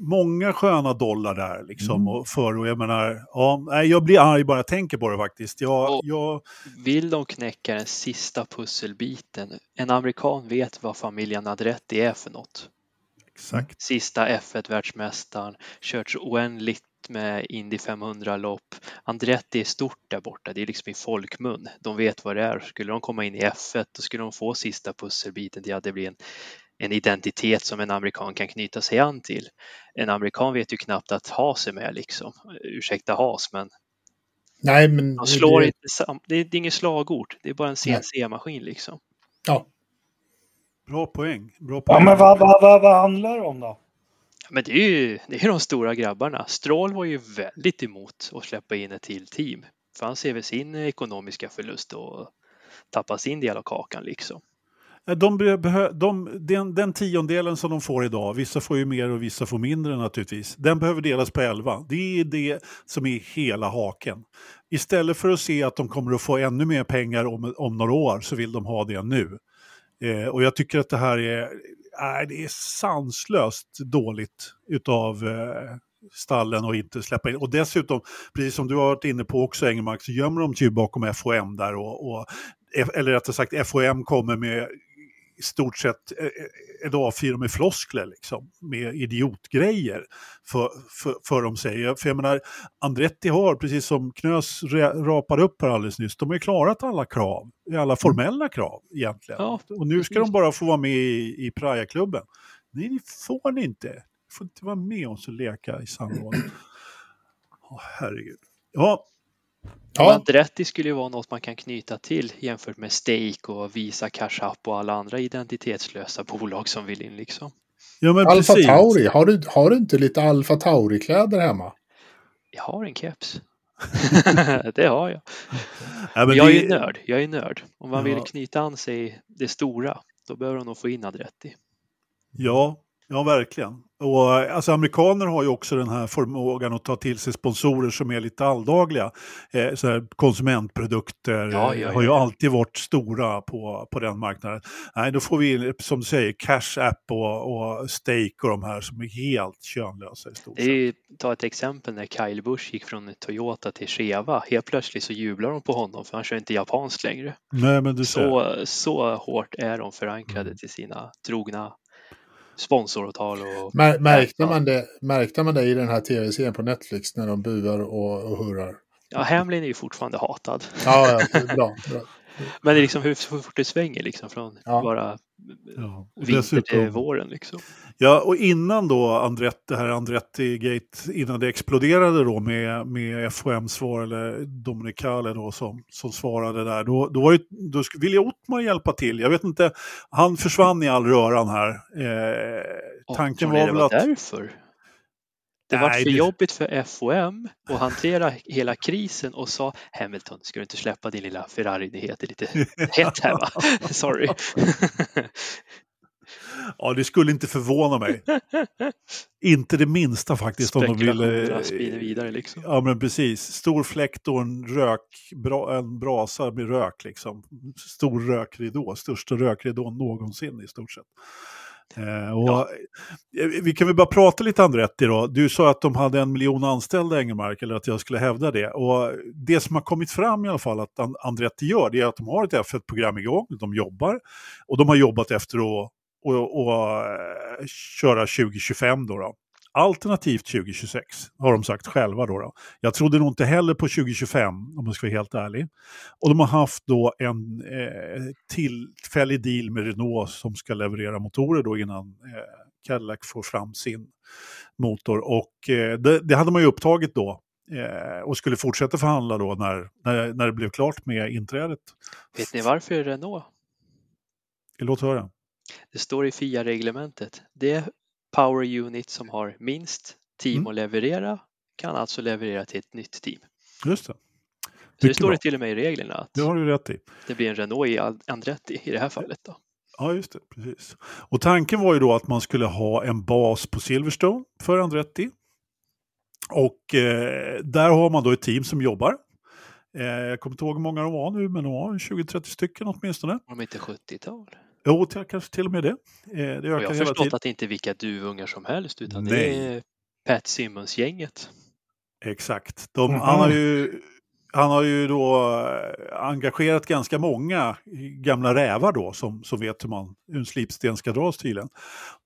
många sköna dollar där liksom. Mm. Och för, och jag menar, ja, nej, jag blir arg bara jag tänker på det faktiskt. Jag, jag, Vill de knäcka den sista pusselbiten? En amerikan vet vad familjen Andretti är för något. exakt. Sista F1-världsmästaren, kört så oändligt med Indy 500-lopp. Andretti är stort där borta, det är liksom i folkmun. De vet vad det är. Skulle de komma in i F1 då skulle de få sista pusselbiten till att det blir en, en identitet som en amerikan kan knyta sig an till. En amerikan vet ju knappt att Haas är med liksom. Ursäkta Haas, men Nej, men... de slår det, inte sam- det, är, det är inget slagord, det är bara en CNC-maskin liksom. Ja, Bra poäng. Bra Ja, poäng. men vad, vad, vad, vad handlar det om då? Men det är ju det är de stora grabbarna. Stroll var ju väldigt emot att släppa in ett till team. För han ser väl sin ekonomiska förlust och tappa sin del av kakan liksom. Eh, de behö- de, den, den tiondelen som de får idag, vissa får ju mer och vissa får mindre naturligtvis, den behöver delas på 11. Det är det som är hela haken. Istället för att se att de kommer att få ännu mer pengar om, om några år så vill de ha det nu. Eh, och jag tycker att det här är, äh, det är sanslöst dåligt utav eh, stallen och inte släppa in. Och dessutom, precis som du har varit inne på också Engelmark, så gömmer de sig ju bakom FOM där och, och eller rättare sagt FOM kommer med i stort sett eh, ett A4 med floskler liksom, med idiotgrejer för, för, för de säger. För jag menar, Andretti har, precis som Knös ra- rapade upp här alldeles nyss, de har ju klarat alla krav, alla formella krav egentligen. Ja, och nu ska de bara få vara med i, i Praia-klubben. Nej, det får ni inte. Ni får inte vara med oss och leka i sandlådan. Åh, herregud. Ja, Ja. Andretti skulle ju vara något man kan knyta till jämfört med Stake och Visa Cash App och alla andra identitetslösa bolag som vill in liksom. ja men Alfa precis. Tauri. Har du, har du inte lite Alfa Tauri-kläder hemma? Jag har en keps. det har jag. Ja, men jag är det- ju nörd. Jag är nörd. Om man Ja. vill knyta an sig det stora, då behöver de nog få in Andretti. Ja, ja verkligen. Och alltså amerikaner har ju också den här förmågan att ta till sig sponsorer som är lite alldagliga. Eh, så här konsumentprodukter Ja, eh, ja, har ju ja. alltid varit stora på, på den marknaden. Nej, då får vi som du säger Cash App och, och Stake och de här som är helt könlösa i stort sett. ju, ta ett exempel när Kyle Busch gick från Toyota till Cheva. Helt plötsligt så jublar de på honom för han kör inte japanskt längre. Nej, men du ser. Så, så hårt är de förankrade Mm. till sina trogna sponsoravtal och Mär, märkte, man det, märkte man det i den här tv-serien på Netflix när de buar och, och hurrar? ja, Hamlin är ju fortfarande hatad. Ja, ja bra. bra. Men det är liksom hur hur fort det svänger liksom från Ja. bara Ja. Vinter till våren liksom. Ja, och innan då Andretti, det här Andretti-gate, innan det exploderade då med, med FOMs svar, eller Dominicale då som, som svarade där, då, då, var det, då ville Ottmar hjälpa till. Jag vet inte, han försvann i all röran här. Eh, tanken var väl att... därför? Det var för det- jobbigt för FOM att hantera hela krisen och sa Hamilton, ska du inte släppa din lilla Ferrari-nyhet? Det är lite hett här va? Sorry. Ja, det skulle inte förvåna mig. inte det minsta faktiskt om de ville... spinner vidare liksom. Ja, men precis. Stor fläkt och en rök, bra, en brasa med rök liksom. Stor rökridå, största rökridån någonsin i stort sett. Eh, och, Ja. eh, Vi kan väl bara prata lite Andretti då. Du sa att de hade en miljon anställda Engelmark, eller att jag skulle hävda det. Och det som har kommit fram i alla fall att An- Andretti gör, det är att de har ett F1-program igång, de jobbar. Och de har jobbat efter att och, och, eh, köra 2025 då. då. Alternativt 2026 har de sagt själva då, då. Jag trodde nog inte heller på 2025 om jag ska vara helt ärlig. Och de har haft då en eh, tillfällig deal med Renault som ska leverera motorer då innan eh, Cadillac får fram sin motor. Och eh, det, det hade man ju upptagit då eh, och skulle fortsätta förhandla då när, när, när det blev klart med inträdet. Vet ni varför Renault? Låt höra. Det står i FIA-reglementet. Det power unit som har minst team Mm. att leverera kan alltså leverera till ett nytt team. Just det. Så det står bra. det till och med i reglerna att Det har du rätt i. det blir en Renault i Andretti i det här fallet. Då. Ja, just det. Precis. Och tanken var ju då att man skulle ha en bas på Silverstone för Andretti. Och eh, där har man då ett team som jobbar. Eh, jag kommer inte ihåg hur många de var nu, men de var 20-30 stycken åtminstone. De inte 70-tal? Jo, till, kanske till och med det. Eh, det ökar och jag har förstått tiden. att det inte är vilka duvungar som helst utan Nej. det är Pat Simmons-gänget. Exakt. De, Mhm. han, har ju, han har ju då eh, engagerat ganska många gamla rävar då som, som vet hur, man, hur en slipsten ska dras tydligen.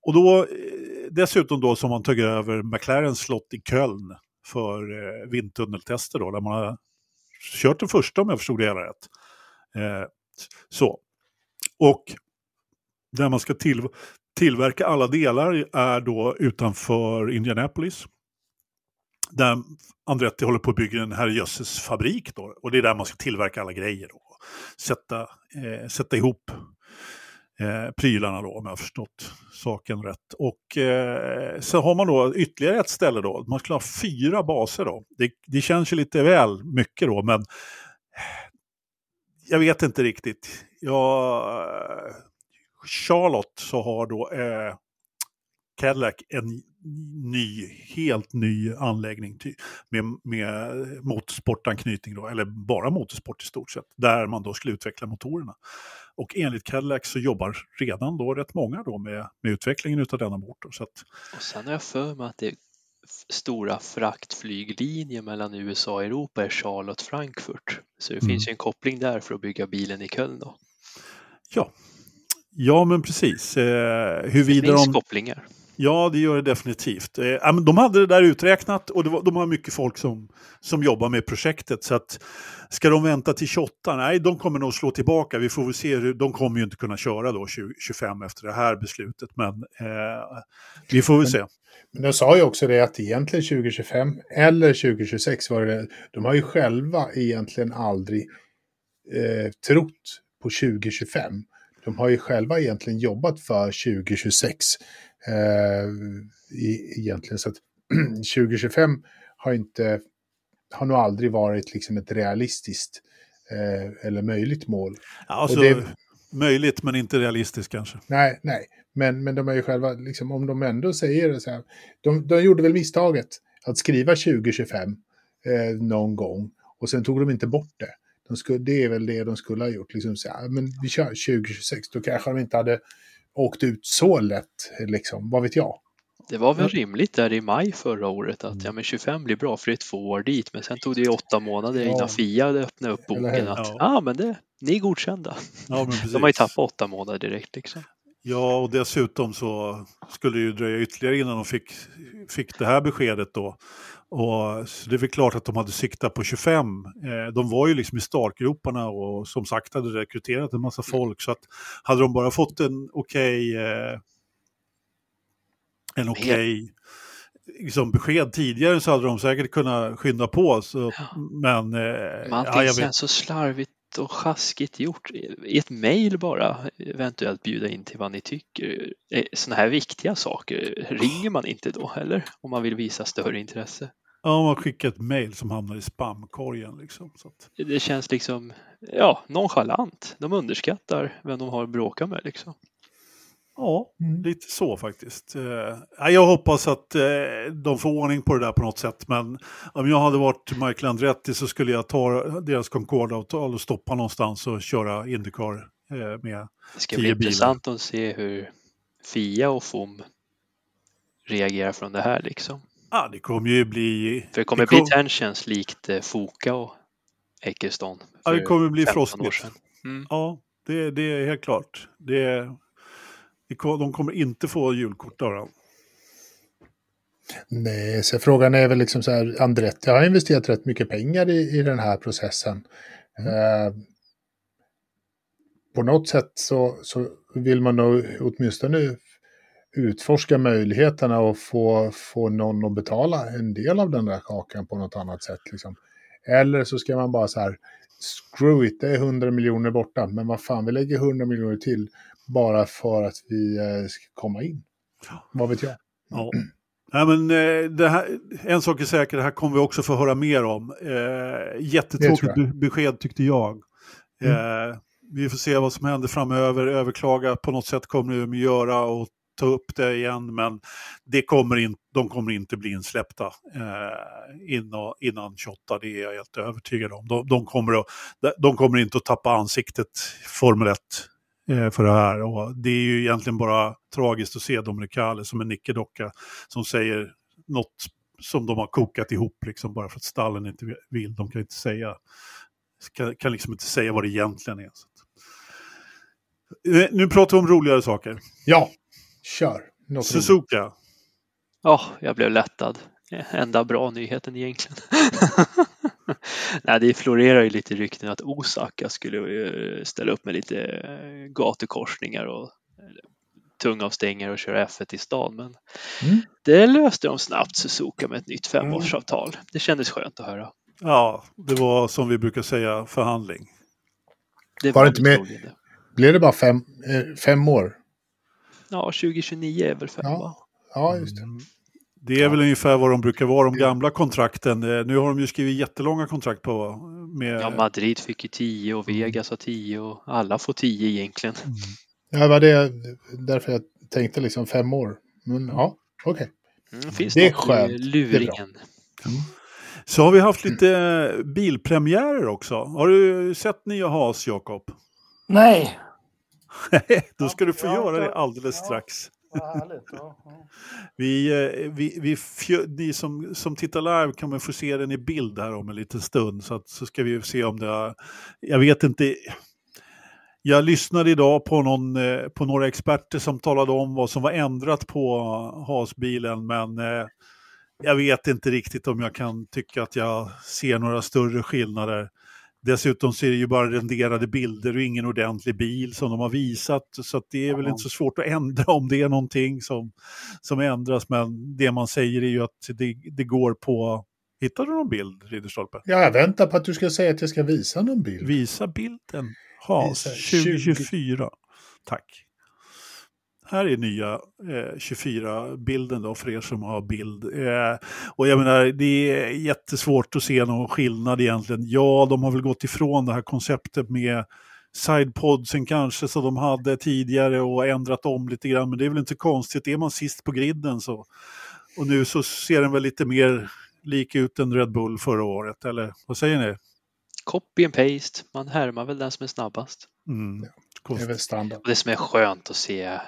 Och då eh, dessutom då som man tagit över McLarens slott i Köln för eh, vindtunneltester då, där man har kört den första om jag förstod det hela rätt. Eh, så. Och där man ska till, tillverka alla delar är då utanför Indianapolis där Andretti håller på att bygga en herrejösses fabrik då. Och det är där man ska tillverka alla grejer då. Sätta, eh, sätta ihop eh, prylarna då om jag har förstått saken rätt. Och eh, så har man då ytterligare ett ställe då. Man skulle ha fyra baser då. Det, det känns ju lite väl mycket då men jag vet inte riktigt. Jag, Charlotte så har då eh, Cadillac en ny, helt ny anläggning ty- med, med motorsportanknytning då, eller bara motorsport i stort sett, där man då skulle utveckla motorerna. Och enligt Cadillac så jobbar redan då rätt många då med, med utvecklingen av denna motor. Så att, Och sen har jag för mig att det är stora fraktflyglinjer mellan USA och Europa är Charlotte-Frankfurt. Så det Mm. finns ju en koppling där för att bygga bilen i Köln då. ja. Ja, men precis. Eh, Det huruvida finns de... kopplingar. Ja, det gör det definitivt. Eh, de hade det där uträknat och det var, de har mycket folk som, som jobbar med projektet. Så att, ska de vänta till 28? Nej, de kommer nog slå tillbaka. Vi får väl se. Hur, de kommer ju inte kunna köra då 20, 25 efter det här beslutet. Men eh, vi får väl se. Men de sa ju också det att egentligen 2025 eller 2026 var det, de har ju själva egentligen aldrig eh, trott på 2025. De har ju själva egentligen jobbat för 2026. Eh, i, egentligen så att 2025 har inte, har nog aldrig varit liksom ett realistiskt eh, eller möjligt mål. Alltså, det- Möjligt men inte realistiskt kanske. Nej, nej. Men, men de är ju själva, liksom, om de ändå säger det så här. De, de gjorde väl misstaget att skriva 2025 eh, någon gång och sen tog de inte bort det. De skulle, det är väl det de skulle ha gjort. Liksom, så här, men vi kör 2026, då kanske de inte hade åkt ut så lätt. Liksom, vad vet jag? Det var väl rimligt där i maj förra året att ja, men 25 blir bra för det är två år dit. Men sen tog det ju åtta månader Ja. innan Fia öppnat upp boken att Ja. ja, men det, ni är godkända. Ja. De har ju tappat åtta månader direkt liksom. Ja, och dessutom så skulle det ju dröja ytterligare innan de fick, fick det här beskedet då. Och så det är väl klart att de hade siktat på 25. Eh, de var ju liksom i startgroparna och som sagt hade rekryterat en massa folk. Så att hade de bara fått en okej eh, en okej liksom besked tidigare så hade de säkert kunnat skynda på. Så, men eh, Men ja, jag vet. så slarvigt och sjaskigt gjort. I ett mejl bara eventuellt bjuda in till vad ni tycker. Sådana här viktiga saker, ringer man inte då eller? Om man vill visa större intresse. Ja, man skickar ett mejl som hamnar i spamkorgen. Liksom, så att, Det känns liksom, ja, nonchalant. De underskattar vem de har att bråka med liksom. Ja, Mm. Lite så faktiskt. Eh, ja, jag hoppas att eh, de får ordning på det där på något sätt. Men om jag hade varit Michael Andretti så skulle jag ta deras Concorde-avtal och stoppa någonstans och köra Indycar eh, med. Det ska bli bilar. intressant att se hur Fia och FOM reagerar från det här liksom. Ah, det kommer ju bli... För det kommer kom- bli tensions likt Foka och Eckerston. Ja, det kommer bli 15 år frostigt. Mm. Ja, det, det är helt klart. Det, det, ko- de kommer inte få julkort av den. Nej, så frågan är väl liksom så här, Andretti har investerat rätt mycket pengar i, i den här processen. Eh, på något sätt så, så vill man nog åtminstone utforska möjligheterna och få, få någon att betala en del av den där kakan på något annat sätt. Liksom. Eller så ska man bara så här, screw it, det är 100 miljoner borta, men vad fan, vi lägger 100 miljoner till bara för att vi eh, ska komma in. Vad vet jag? Ja. Nej, men, eh, här, en sak är säker, det här kommer vi också få höra mer om. Eh, jättetråkigt besked tyckte jag. Eh, vi får se vad som händer framöver. Överklaga på något sätt kommer de att göra och ta upp det igen. Men det kommer in, de kommer inte bli insläppta eh, innan, innan 28, det är jag helt övertygad om. De, de, kommer att, de kommer inte att tappa ansiktet Formel 1 eh, för det här. Och det är ju egentligen bara tragiskt att se Dominic Kalle som en nickedocka som säger något som de har kokat ihop liksom bara för att stallen inte vill. De kan inte säga, kan, kan liksom inte säga vad det egentligen är. Eh, nu pratar vi om roligare saker. Ja, kör. Något Suzuka. Ja, oh, jag blev lättad. Enda bra nyheten egentligen. Nej, det florerar ju lite rykten att Osaka skulle eh, ställa upp med lite eh, gatukorsningar och tungavstängare och köra F1 i stan. Men mm. det löste de snabbt Suzuka med ett nytt femårsavtal. Mm. Det kändes skönt att höra. Ja, det var som vi brukar säga förhandling. Det var, var det inte mer? Blev det bara fem, eh, fem år? Ja, 2029 är väl fem ja. va? Ja, just det. Mm. Det är väl ungefär vad de brukar vara, de gamla kontrakten. Eh, nu har de ju skrivit jättelånga kontrakt på. Med... Ja, Madrid fick ju 10 och Vegas har 10 och alla får 10 egentligen. Mm. Ja, det var det därför jag tänkte liksom fem år. Men ja, okej. Okay. Mm, finns det är skönt. luringen. Mm. Så har vi haft lite bilpremiärer också. Har du sett nya Haas, Jakob? Nej. Då ska du få ja, göra det alldeles ja strax. Härligt, ja, eh, Vi, vi, vi, ni som, som tittar live kommer få se den i bild här om en liten stund. Så, att, så ska vi se om det... har... Jag vet inte. Jag lyssnade idag på, någon, eh, på några experter som talade om vad som var ändrat på hasbilen, Men eh, jag vet inte riktigt om jag kan tycka att jag ser några större skillnader. Dessutom så är det ju bara renderade bilder och ingen ordentlig bil som de har visat. Så det är väl inte så svårt att ändra om det är någonting som, som ändras. Men det man säger är ju att det, det går på... Hittar du någon bild, Ridderstolpe? Ja, jag väntar på att du ska säga att jag ska visa någon bild. Visa bilden. Has 2024. Tack. Här är nya eh, 24-bilden då för er som har bild. Eh, och jag menar, det är jättesvårt att se någon skillnad egentligen. Ja, de har väl gått ifrån det här konceptet med sidepodsen kanske som de hade tidigare och ändrat om lite grann. Men det är väl inte konstigt, är man sist på griden så. Och nu så ser den väl lite mer lik ut än Red Bull förra året, eller vad säger ni? Copy and paste, man härmar väl den som är snabbast. Mm. Det är väl standard. Det som är skönt att se,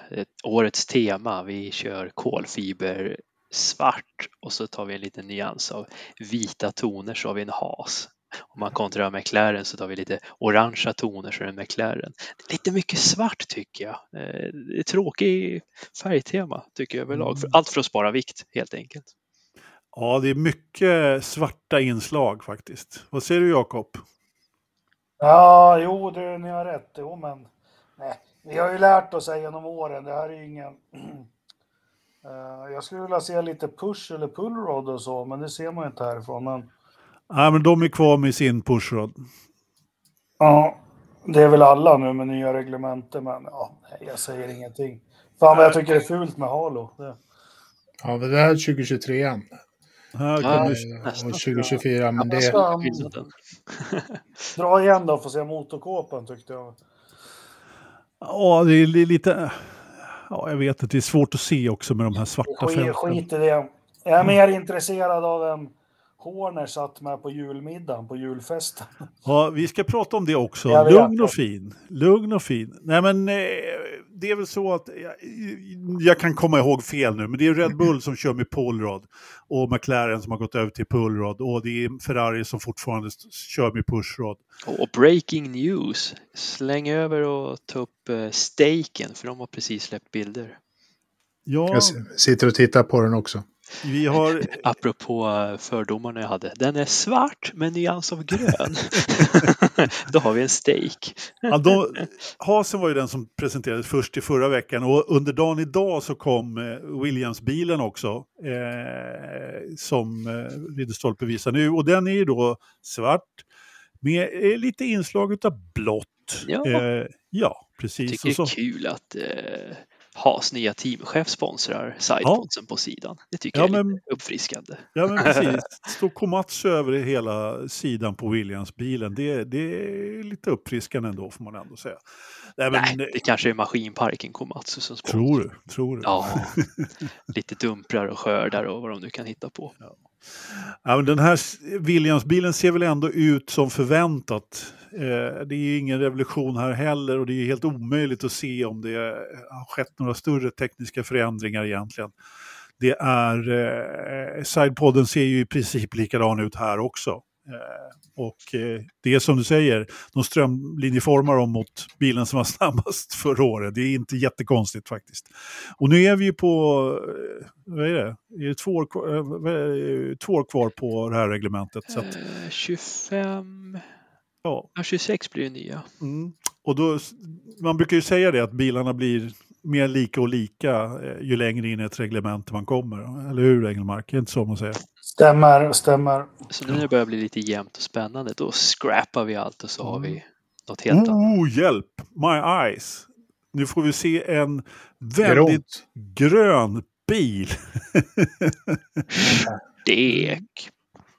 årets tema, vi kör kolfiber svart och så tar vi en liten nyans av vita toner så har vi en has. Om man kontrar McLaren så tar vi lite orangea toner så är det en McLaren. Lite mycket svart tycker jag. Eh, det är tråkig färgtema tycker jag överlag. Mm. Allt för att spara vikt helt enkelt. Ja, det är mycket svarta inslag faktiskt. Vad säger du Jakob? Ja, jo, du, ni har rätt. Jo, men Nej, vi har ju lärt oss här genom åren. Det här är ju ingen... uh, jag skulle vilja se lite push eller pullrod och så, men det ser man inte härifrån. Men... Nej, men de är kvar med sin pushrod. Ja, det är väl alla nu med nya reglementer, men ja, jag säger ingenting. Fan vad jag tycker det är fult med Halo. Det. Ja, men det här är 2023. Här ja, och 2024, men det... Ska, dra igen då och få se motorkåpan tyckte jag. Ja, det är lite... Ja, jag vet att det är svårt att se också med de här svarta fälten. Skit i det. Jag är mer intresserad av en Horner satt med på julmiddagen, på julfesten. Ja, vi ska prata om det också. Lugn och fin. Lugn och fin. Nej, men eh, det är väl så att jag, jag, kan komma ihåg fel nu, men det är Red Bull som kör med pullrod och McLaren som har gått över till pullrod och det är Ferrari som fortfarande kör med pushrod. Och breaking news, släng över och ta upp uh, staken för de har precis släppt bilder. Ja. Jag sitter och tittar på den också. Vi har... Apropå eh, fördomarna jag hade. Den är svart med nyans av grön. Då har vi en steak. ja, då, Hasen var ju den som presenterades först i förra veckan och under dagen idag så kom eh, Williams-bilen också. Eh, som eh, Ridderstolpe visar nu och den är ju då svart med lite inslag av blått. Ja, eh, ja precis. Jag tycker det är kul att eh, Haas nya teamchef sponsrar sidepodsen ja. på sidan. Det tycker ja, jag är men, uppfriskande. Ja, men precis. Står Komatsu över hela sidan på Williams-bilen. Det, det är lite uppfriskande ändå, får man ändå säga. Nej, men, Nej det kanske är maskinparken Komatsu som sponsrar. Tror du? Tror du? Ja, lite dumprar och skördar och vad de nu kan hitta på. Ja. Ja, men den här Williams-bilen ser väl ändå ut som förväntat. Eh, det är ingen revolution här heller och det är helt omöjligt att se om det har skett några större tekniska förändringar egentligen. Det är, eh, sidepodden ser ju i princip likadan ut här också. Eh, och eh, det är som du säger, de strömlinjeformar dem mot bilen som var snabbast förra året. Det är inte jättekonstigt faktiskt. Och nu är vi ju på, eh, vad är det, är det två, år, två år kvar på det här reglementet. Så att, 25, ja. ja 26 blir det nya. Mm. Och då, man brukar ju säga det att bilarna blir mer lika och lika ju längre in i ett reglement man kommer. Eller hur Engelmark? Är det inte så man säger? Stämmer, stämmer. Så nu när det börjar bli lite jämnt och spännande då scrappar vi allt och så har vi något helt annat. Oh, hjälp! My eyes! Nu får vi se en väldigt grön bil. Dek.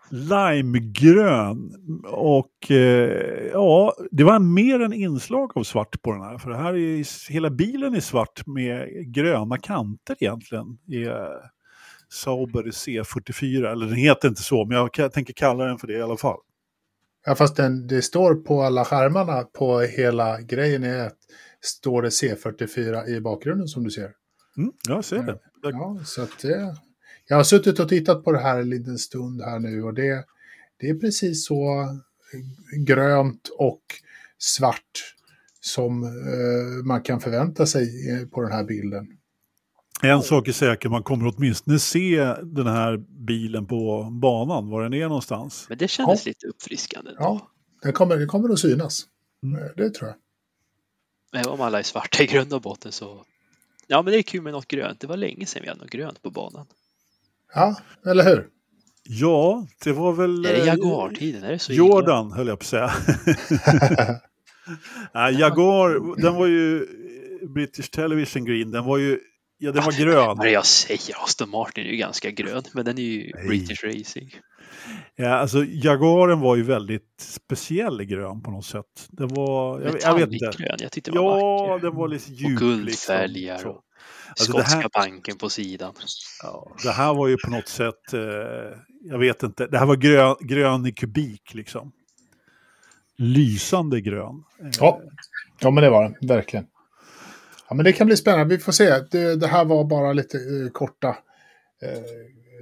Limegrön. Och eh, ja, det var mer än inslag av svart på den här. För det här är, hela bilen är svart med gröna kanter egentligen. I, Sauber C44, eller den heter inte så, men jag tänker kalla den för det i alla fall. Ja, fast den, det står på alla skärmarna på hela grejen är att står det C44 i bakgrunden som du ser. Mm, jag ser det. Ja, så att det, jag har suttit och tittat på det här en liten stund här nu och det, det är precis så grönt och svart som eh, man kan förvänta sig på den här bilden. En sak är säker, man kommer åtminstone se den här bilen på banan, var den är någonstans. Men det kändes ja. lite uppfriskande. Då. Ja, den kommer, den kommer att synas. Mm. Det tror jag. Men om alla är svarta i grund och botten så... Ja, men det är kul med något grönt. Det var länge sedan vi hade något grönt på banan. Ja, eller hur? Ja, det var väl... Är det Jaguar-tiden? Är det så Jordan, illa? höll jag på att säga. Nej, Jaguar, den var ju British Television Green, den var ju Ja, den var grön. Vad jag säger, Aston Martin är ju ganska grön, men den är ju Nej. British Racing. Ja, alltså Jaguaren var ju väldigt speciell grön på något sätt. Det var, jag, jag vet inte. grön, jag tyckte det var Ja, vacker. den var lite djup. Och guldfälgar. Liksom, och alltså skotska här, banken på sidan. Ja, det här var ju på något sätt, eh, jag vet inte, det här var grön, grön i kubik liksom. Lysande grön. Ja, ja men det var det, verkligen. Ja, men det kan bli spännande. Vi får se. Det, det här var bara lite uh, korta, uh,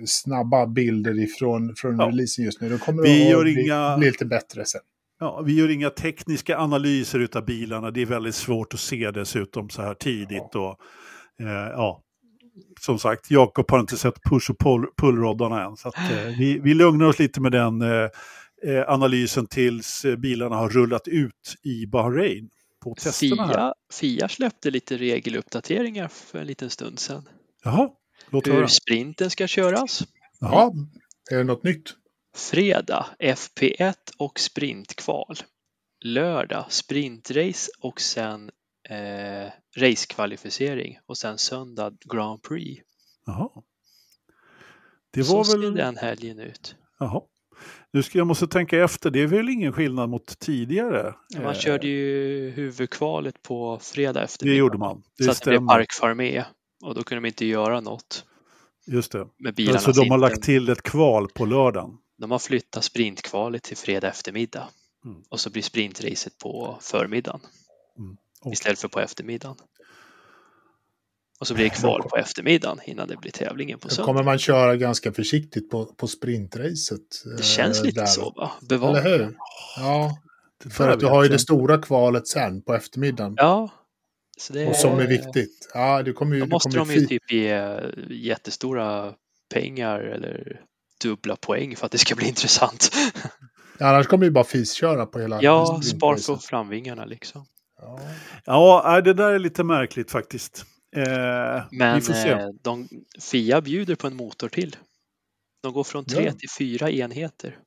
snabba bilder ifrån från ja. releasen just nu. De kommer vi att bli, inga... bli lite bättre sen. Ja, vi gör inga tekniska analyser av bilarna. Det är väldigt svårt att se dessutom så här tidigt. Ja. Och, eh, ja. Som sagt, Jakob har inte sett push och pull, pullroddarna än. Så att, vi, vi lugnar oss lite med den analysen tills bilarna har rullat ut i Bahrain på testerna Fia, Fia släppte lite regeluppdateringar för en liten stund sedan. Jaha, låt Hur höra. sprinten ska köras. Jaha, är det något nytt? Fredag FP1 och sprintkval. Lördag sprintrace och sen eh, racekvalificering och sen söndag Grand Prix. Jaha. Det var Så väl... ser den helgen ut. Jaha. Nu ska jag måste tänka efter, det är väl ingen skillnad mot tidigare? Man körde ju huvudkvalet på fredag eftermiddag. Det gjorde man. Det så att det blev Parkfarmé och då kunde de inte göra något. Just det. Med bilarna så de har lagt till ett kval på lördagen? De har flyttat sprintkvalet till fredag eftermiddag. Mm. Och så blir sprintracet på förmiddagen. Mm. Okay. Istället för på eftermiddagen. Och så blir det kval på eftermiddagen innan det blir tävlingen på söndag. kommer man köra ganska försiktigt på, på sprintracet. Det känns lite där. så va? Bevara. Eller hur? Ja. För att du har ju det stora kvalet sen på eftermiddagen. Ja. Det... Och som är viktigt. Ja, du kommer ju, Då måste kommer de ju typ ge jättestora pengar eller dubbla poäng för att det ska bli intressant. Ja, annars kommer du bara fisköra på hela... Ja, spar på framvingarna liksom. Ja. ja, det där är lite märkligt faktiskt. Eh, Men eh, de, Fia bjuder på en motor till. De går från tre ja. till fyra enheter.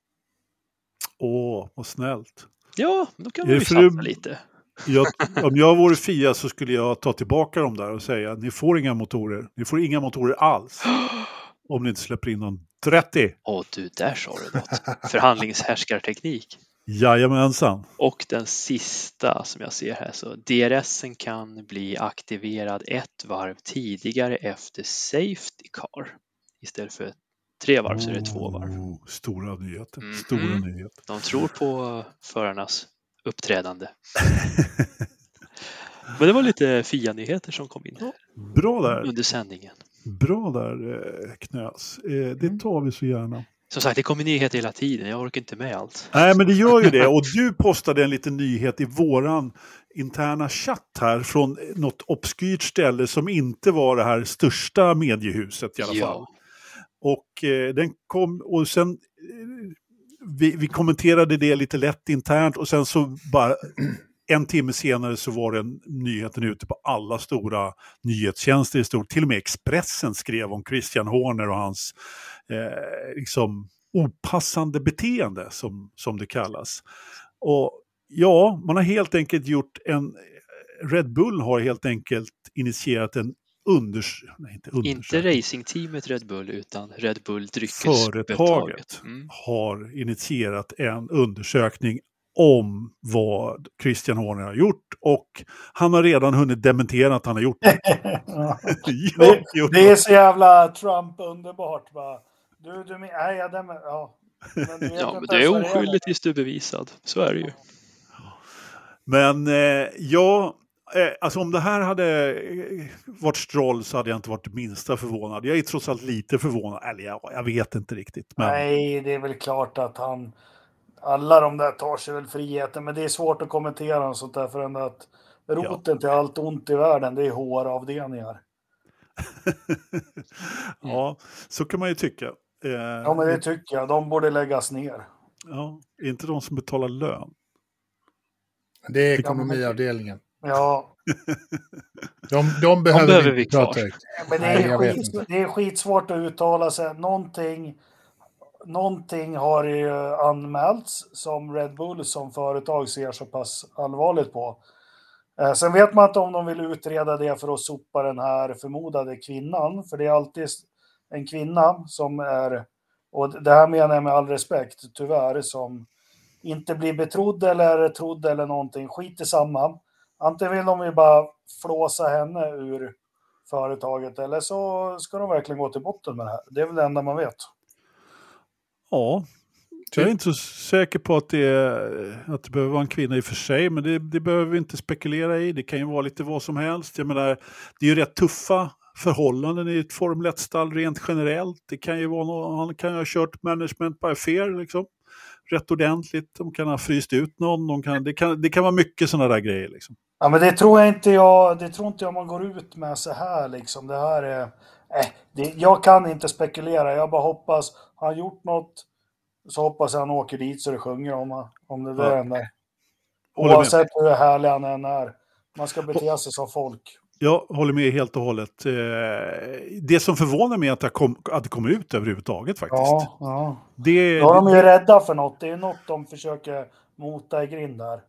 Åh, vad snällt. Ja, då kan man ju satsa lite. Jag, om jag vore Fia så skulle jag ta tillbaka dem där och säga ni får inga motorer. Ni får inga motorer alls. om ni inte släpper in någon 30. Åh du, där sa du något. Förhandlingshärskarteknik. Jajamensan. Och den sista som jag ser här så DRSen kan bli aktiverad ett varv tidigare efter Safety Car istället för Tre varv så är det två varv. Oh, stora nyheter. Mhm. Stora nyheter. De tror på förarnas uppträdande. Men det var lite FIA-nyheter som kom in Bra där. under sändningen. Bra där eh, Knös. Eh, Mm. det tar vi så gärna. Som sagt, det kommer nyheter hela tiden. Jag orkar inte med allt. Nej, men det gör ju det. Och du postade en liten nyhet i våran interna chatt här från något obskyrt ställe som inte var det här största mediehuset i alla fall. Ja, Och eh, den kom och sen eh, vi, vi kommenterade det lite lätt internt och sen så bara en timme senare så var den nyheten ute på alla stora nyhetstjänster i stort. Till och med Expressen skrev om Christian Horner och hans eh, liksom opassande beteende som, som det kallas. Och ja, man har helt enkelt gjort en... Red Bull har helt enkelt initierat en unders... Nej, inte inte undersökning. racingteamet Red Bull utan Red Bull Företaget dryckesföretaget. Mm. har initierat en undersökning om vad Christian Horner har gjort och han har redan hunnit dementera att han har gjort det. Det, det är så jävla Trump underbart. Va? Du, du, nej, jag ja. Men Ja, men du är oskyldig tills du är bevisad. Så är det ju. Men eh, ja, eh, alltså om det här hade eh, varit Stroll så hade jag inte varit det minsta förvånad. Jag är trots allt lite förvånad, eller ja, jag vet inte riktigt. Men Nej, det är väl klart att han... Alla de där tar sig väl friheten, men det är svårt att kommentera och sånt där för ändå att roten till allt ont i världen, det är HR-avdelningar. ja, så kan man ju tycka. Eh, Ja, men det tycker jag. De borde läggas ner. ja, inte de som betalar lön. Det är ekonomiavdelningen. Ja, De, de behöver, behöver vi prata högt. men det Nej, är, vet skit, det är skitsvårt att uttala sig. Någonting, någonting har ju anmälts som Red Bull som företag ser så pass allvarligt på. Eh, sen vet man inte om de vill utreda det för att sopa den här förmodade kvinnan, för det är alltid en kvinna som är, och det här menar jag med all respekt, tyvärr, som inte blir betrodd eller trodd eller någonting. Skit i samma. Antingen vill de ju bara flåsa henne ur företaget eller så ska de verkligen gå till botten med det här. Det är väl det enda man vet. Ja, jag är inte så säker på att det, är, att det behöver vara en kvinna i och för sig, men det, det behöver vi inte spekulera i. Det kan ju vara lite vad som helst. Jag menar, det är ju rätt tuffa förhållanden i ett Formel 1-stall rent generellt. Det kan ju vara någon, han kan ju ha kört management by fear, liksom. Rätt ordentligt. De kan ha fryst ut någon. De kan, det, kan, det kan vara mycket sådana där grejer. Liksom. Ja, men det tror jag inte jag, det tror inte jag man går ut med så här liksom. Det här är, eh, det, jag kan inte spekulera. Jag bara hoppas, har han gjort något så hoppas jag han åker dit så det sjunger om, om det där Ja. Oavsett hur härlig han än är. Man ska bete sig som folk. Jag håller med helt och hållet. Eh, det som förvånar mig är att det kom, att det kom ut överhuvudtaget faktiskt. Ja, ja. Det, Då är de ju rädda för något. Det är något de försöker mota i grind där.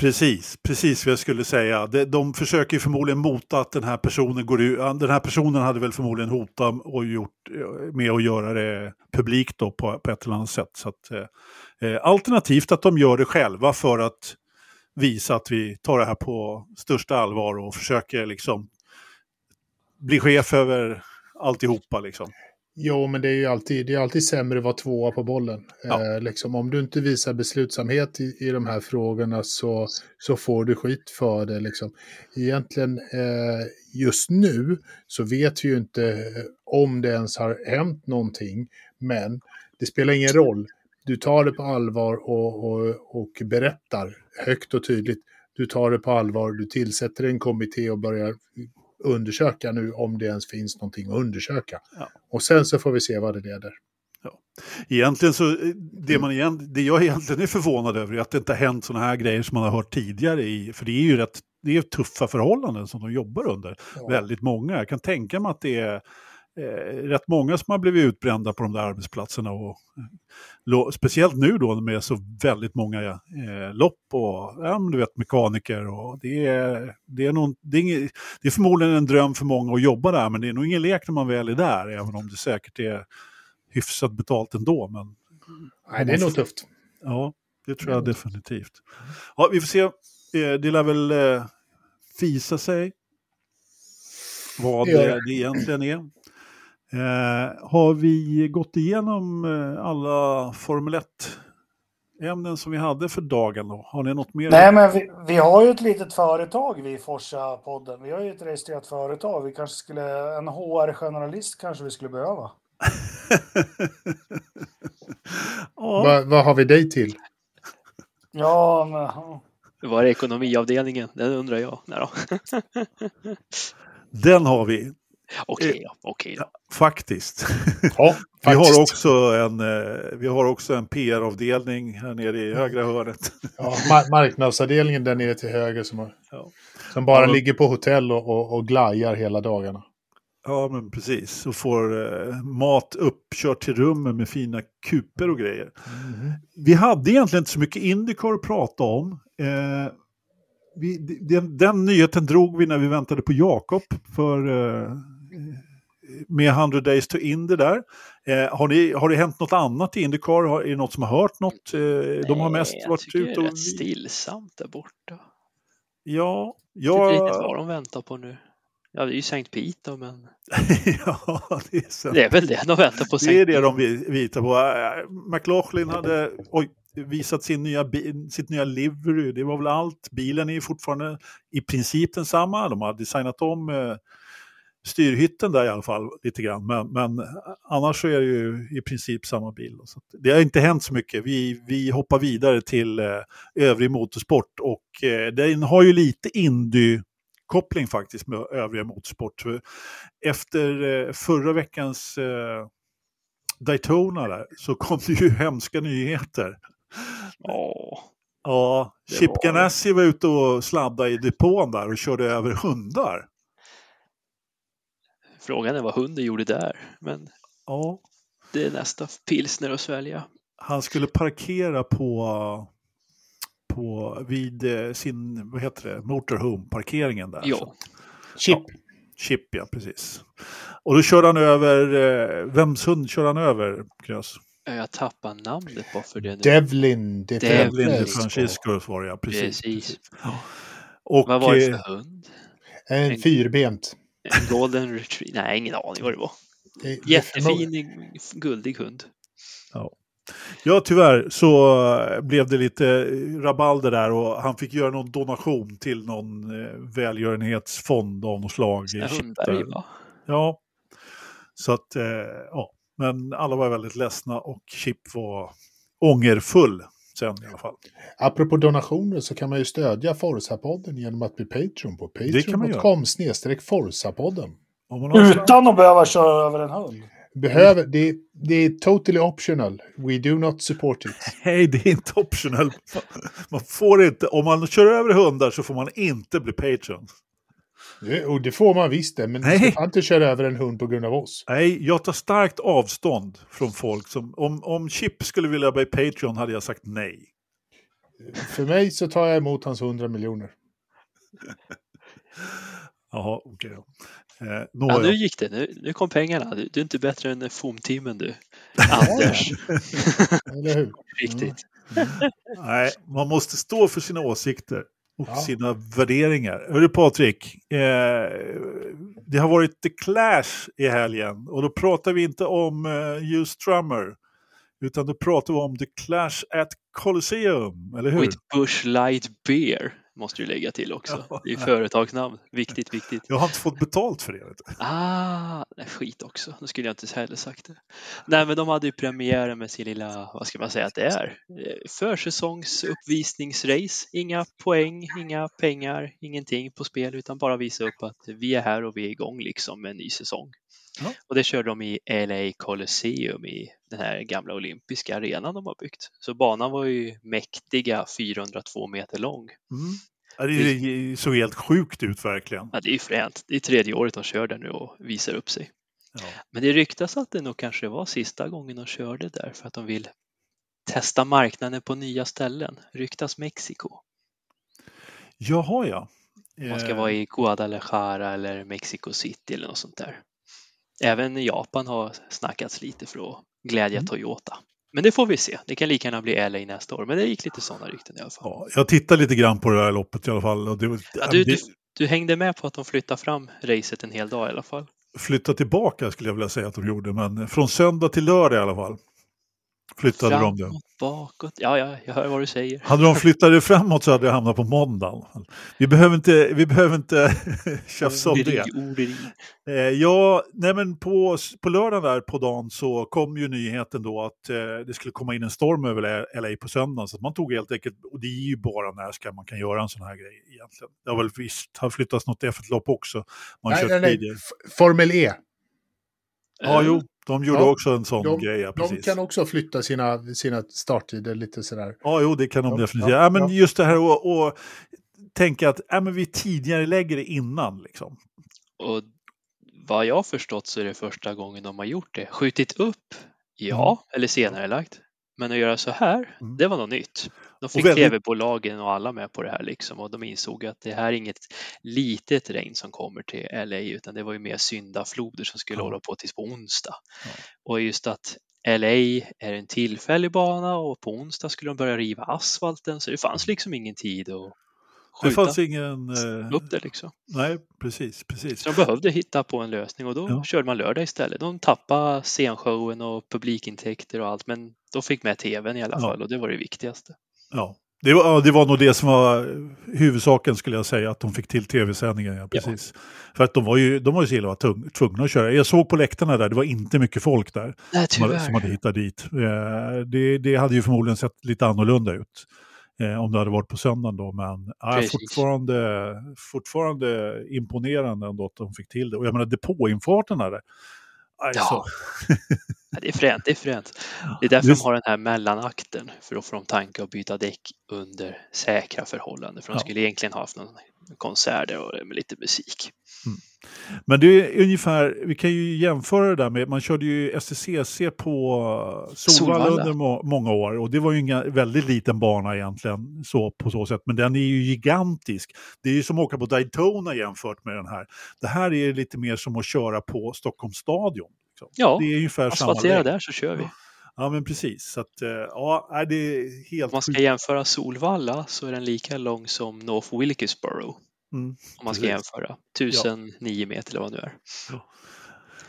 Precis, precis vad jag skulle säga. De, de försöker ju förmodligen mota att den här personen går ut. Den här personen hade väl förmodligen hotat och gjort eh, med att göra det publikt då på, på ett eller annat sätt. Så att, eh, eh, alternativt att de gör det själva för att visa att vi tar det här på största allvar och försöker liksom bli chef över alltihopa liksom. Jo, men det är ju alltid, det är alltid sämre att vara tvåa på bollen. Ja. Eh, liksom, om du inte visar beslutsamhet i, i de här frågorna så, så får du skit för det. Liksom. Egentligen eh, just nu så vet vi ju inte eh, om det ens har hänt någonting. Men det spelar ingen roll. Du tar det på allvar och, och, och berättar högt och tydligt. Du tar det på allvar, du tillsätter en kommitté och börjar undersöka nu om det ens finns någonting att undersöka. Ja. Och sen så får vi se vad det leder. Egentligen så, eh, det, man igen, det jag egentligen är förvånad över är att det inte har hänt sådana här grejer som man har hört tidigare i, för det är ju rätt, det är tuffa förhållanden som de jobbar under. Ja. Väldigt många. Jag kan tänka mig att det är rätt många som har blivit utbrända på de där arbetsplatserna. Och, eh, speciellt nu då med så väldigt många eh, lopp och ja, du vet, mekaniker. Och det, är, det, är någon, det, är inget, det är förmodligen en dröm för många att jobba där, men det är nog ingen lek när man väl är där, även om det säkert är hyfsat betalt ändå. Men Nej, det är nog tufft. Ja, det tror jag definitivt. Ja, vi får se. Eh, Det lär väl eh, visa sig vad det. det egentligen är. Eh, har vi gått igenom eh, alla Formel 1-ämnen som vi hade för dagen? Då? Har ni något mer? Nej, men vi, vi har ju ett litet företag vi i Forsa-podden. Vi har ju ett registrerat företag. Vi kanske skulle, en HR-journalist kanske vi skulle behöva. ja. Vad vad har vi dig till? Ja, men... Var är ekonomiavdelningen? Den undrar jag. Nej då. Den har vi Okej. Okej då. faktiskt. Ja, Vi har också en, eh, vi har också en PR-avdelning här nere i högra hörnet. Ja, mar- marknadsavdelningen där nere till höger som, har, Ja. som bara Ja. ligger på hotell och, och, och glajar hela dagarna. Ja, men precis. Och får eh, mat uppkört till rummen med fina kuper och grejer. Vi hade egentligen inte så mycket Indycar att prata om. Eh, vi, den, den nyheten drog vi när vi väntade på Jakob för eh, med 100 Days to Indy där. Eh, har, ni, har det hänt något annat i Indycar? Har, är det något som har hört något? Eh, de har mest Nej, jag varit ute det är och... rätt stillsamt där borta. Ja, Jag vet inte vad de väntar på nu. Ja, det är ju Sankt Pete men ja, det är så. det är väl det de väntar på. Det är det de vitar på. Äh, McLaughlin hade oj, visat sin nya, sitt nya livery. Det var väl allt. Bilen är ju fortfarande i princip densamma. De har designat om eh, styrhytten där i alla fall lite grann. Men, men annars så är det ju i princip samma bil. Så det har inte hänt så mycket. Vi, vi hoppar vidare till eh, övrig motorsport och eh, den har ju lite Indy koppling faktiskt med övriga motorsport. Efter eh, förra veckans eh, Daytona där, så kom det ju hemska nyheter. Ja, Ja, Chip var- Ganassi var ute och sladdade i depån där och körde över hundar. Frågan är vad hunden gjorde där. Men Ja, det är nästa pilsner att svälja. han skulle parkera på, på vid eh, sin, vad heter det, motorhome-parkeringen där. Ja, Chip. Chip, ja, precis. Och då körde han över, eh, vems hund körde han över, Knös? jag tappar namnet bara för det nu. Devlin. De Devlin Devlin de Francisco. Var det, ja, precis. Precis. Ja. Och, Vad var det eh, för hund? En fyrbent. En golden retriever? Nej, ingen aning vad det var. Jättefin, guldig hund. Ja, tyvärr så eh, blev det lite rabalder där och han fick göra någon donation till någon eh, välgörenhetsfond av något slag. i hundberg, va? Ja, så att, eh, ja, men alla var väldigt ledsna och Chip var ångerfull sen i alla fall. Apropå donationer så kan man ju stödja Forza-podden genom att bli Patreon på patreon.com snedstreck Forza-podden. Utan att behöva köra över en hund. Behöver, det, det är totally optional. We do not support it. Nej, det är inte optional. Man får inte, om man kör över hundar så får man inte bli Patreon. Det- Och det får man visst det, men du Nej. ska fan inte köra över en hund på grund av oss. Nej, jag tar starkt avstånd från folk som... Om, om Chip skulle vilja bli Patreon hade jag sagt nej. För mig så tar jag emot hans 100 miljoner. Jaha, okej då. Eh, Ja, nu gick det. Nu, nu kom pengarna. Du, du är inte bättre än FOM-teamen du. Anders. Eller hur? Riktigt. Nej, man måste stå för sina åsikter och Ja. sina värderingar. Hörru Patrik, eh, det har varit The Clash i helgen och då pratar vi inte om eh, Hugh Strummer utan då pratar vi om The Clash at Colosseum, eller hur? With Bush Light Beer måste du lägga till också. Ja. Det är företagsnamn. Viktigt, viktigt. Jag har inte fått betalt för det. Vet du. Ah, nej, skit också. Nu skulle jag inte heller sagt det. Nej, men de hade ju premiären med sin lilla, vad ska man säga att det är? Eh, Försäsongsuppvisningsrace. Inga poäng, inga pengar, ingenting på spel utan bara visa upp att vi är här och vi är igång liksom med en ny säsong. Ja. Och det körde de i LA Colosseum i den här gamla olympiska arenan de har byggt. Så banan var ju mäktiga 402 meter lång. Mm. Ja, Det såg helt sjukt ut verkligen. Ja, det är ju fränt. Det är tredje året de kör där nu och visar upp sig. Ja. Men det ryktas att det nog kanske var sista gången de körde där för att de vill testa marknaden på nya ställen. Ryktas Mexiko. Jaha, ja. Man ska Eh, vara i Guadalajara eller Mexico City eller något sånt där. Även Japan har snackats lite för att glädja Mm. Toyota. Men det får vi se. Det kan lika gärna bli LA nästa år. Men det gick lite sådana rykten i alla fall. Ja, jag tittade lite grann på det här loppet i alla fall. Och det, Ja, du, du, du hängde med på att de flyttar fram racet en hel dag i alla fall. flytta tillbaka skulle jag vilja säga att de gjorde, men från söndag till lördag i alla fall. Flyttade Framåt, de det. bakåt. Ja, ja, jag hör vad du säger. Hade de flyttat det framåt så hade det hamnat på måndagen. Vi behöver inte, vi behöver inte tjafsa om det. Orderi. Eh, ja, nej men på, på lördagen där på dagen så kom ju nyheten då att eh, det skulle komma in en storm över LA på söndagen. Så att man tog helt enkelt, och det är ju bara när ska man kan göra en sån här grej egentligen. Det har väl visst har flyttats något F1-lopp också. Man Nej, nej, nej. Formel E. Ja, Eh, jo, de gjorde Ja, också en sån de- grej, ja, De precis. kan också flytta sina, sina starttider lite sådär. Ja, jo, det kan de Ja, definitivt. ja, Ja, men ja. just det här och, och tänka att ja, men vi tidigare lägger det innan. Liksom. Och vad jag har förstått så är det första gången de har gjort det. Skjutit upp, ja, eller senare lagt. Men att göra så här, Mm. det var något nytt. De fick väldigt- tv-bolagen och alla med på det här liksom och de insåg att det här är inget litet regn som kommer till LA utan det var ju mer syndafloder som skulle Ja. hålla på tills på onsdag. Ja. Och just att LA är en tillfällig bana och på onsdag skulle de börja riva asfalten så det fanns liksom ingen tid att Det skjuta fanns ingen... Eh, upp det liksom. nej, precis, precis. Så de behövde hitta på en lösning och då Ja. körde man lördag istället. De tappade scenshowen och publikintäkter och allt men de fick med tvn i alla Ja. fall och det var det viktigaste. Ja. Det var, ja, det var nog det som var huvudsaken skulle jag säga, att de fick till tv-sändningen. Ja, precis. För att de var ju, de var ju så illa tung, tvungna att köra. Jag såg på läktarna där, det var inte mycket folk där Nej, som hade, som hade hittat dit. Eh, det, det hade ju förmodligen sett lite annorlunda ut eh, om det hade varit på söndagen då. Men ja, Precis. fortfarande, fortfarande imponerande ändå att de fick till det. Och jag menar depåinfarten där. Alltså, Ja. Det är fränt, det är fränt. Det är därför Just- de har den här mellanakten för att få dem tanka och byta däck under säkra förhållanden. För de skulle egentligen ha haft någon konsert där och med lite musik. Men det är ungefär, vi kan ju jämföra det där med, man körde ju STCC på Solvalla, Solvalla. under må, många år och det var ju en väldigt liten bana egentligen så, på så sätt, men den är ju gigantisk. Det är ju som att åka på Daytona jämfört med den här. Det här är lite mer som att köra på Stockholms stadion. Liksom. Ja, det är ungefär Asfaltera där så kör vi. Ja, men precis. Så att, eh, ja, det är helt Om man ska jämföra Solvalla så är den lika lång som North Wilkesboro. Mm, Om man ska precis. jämföra. 1009 meter eller vad det nu är. Ja.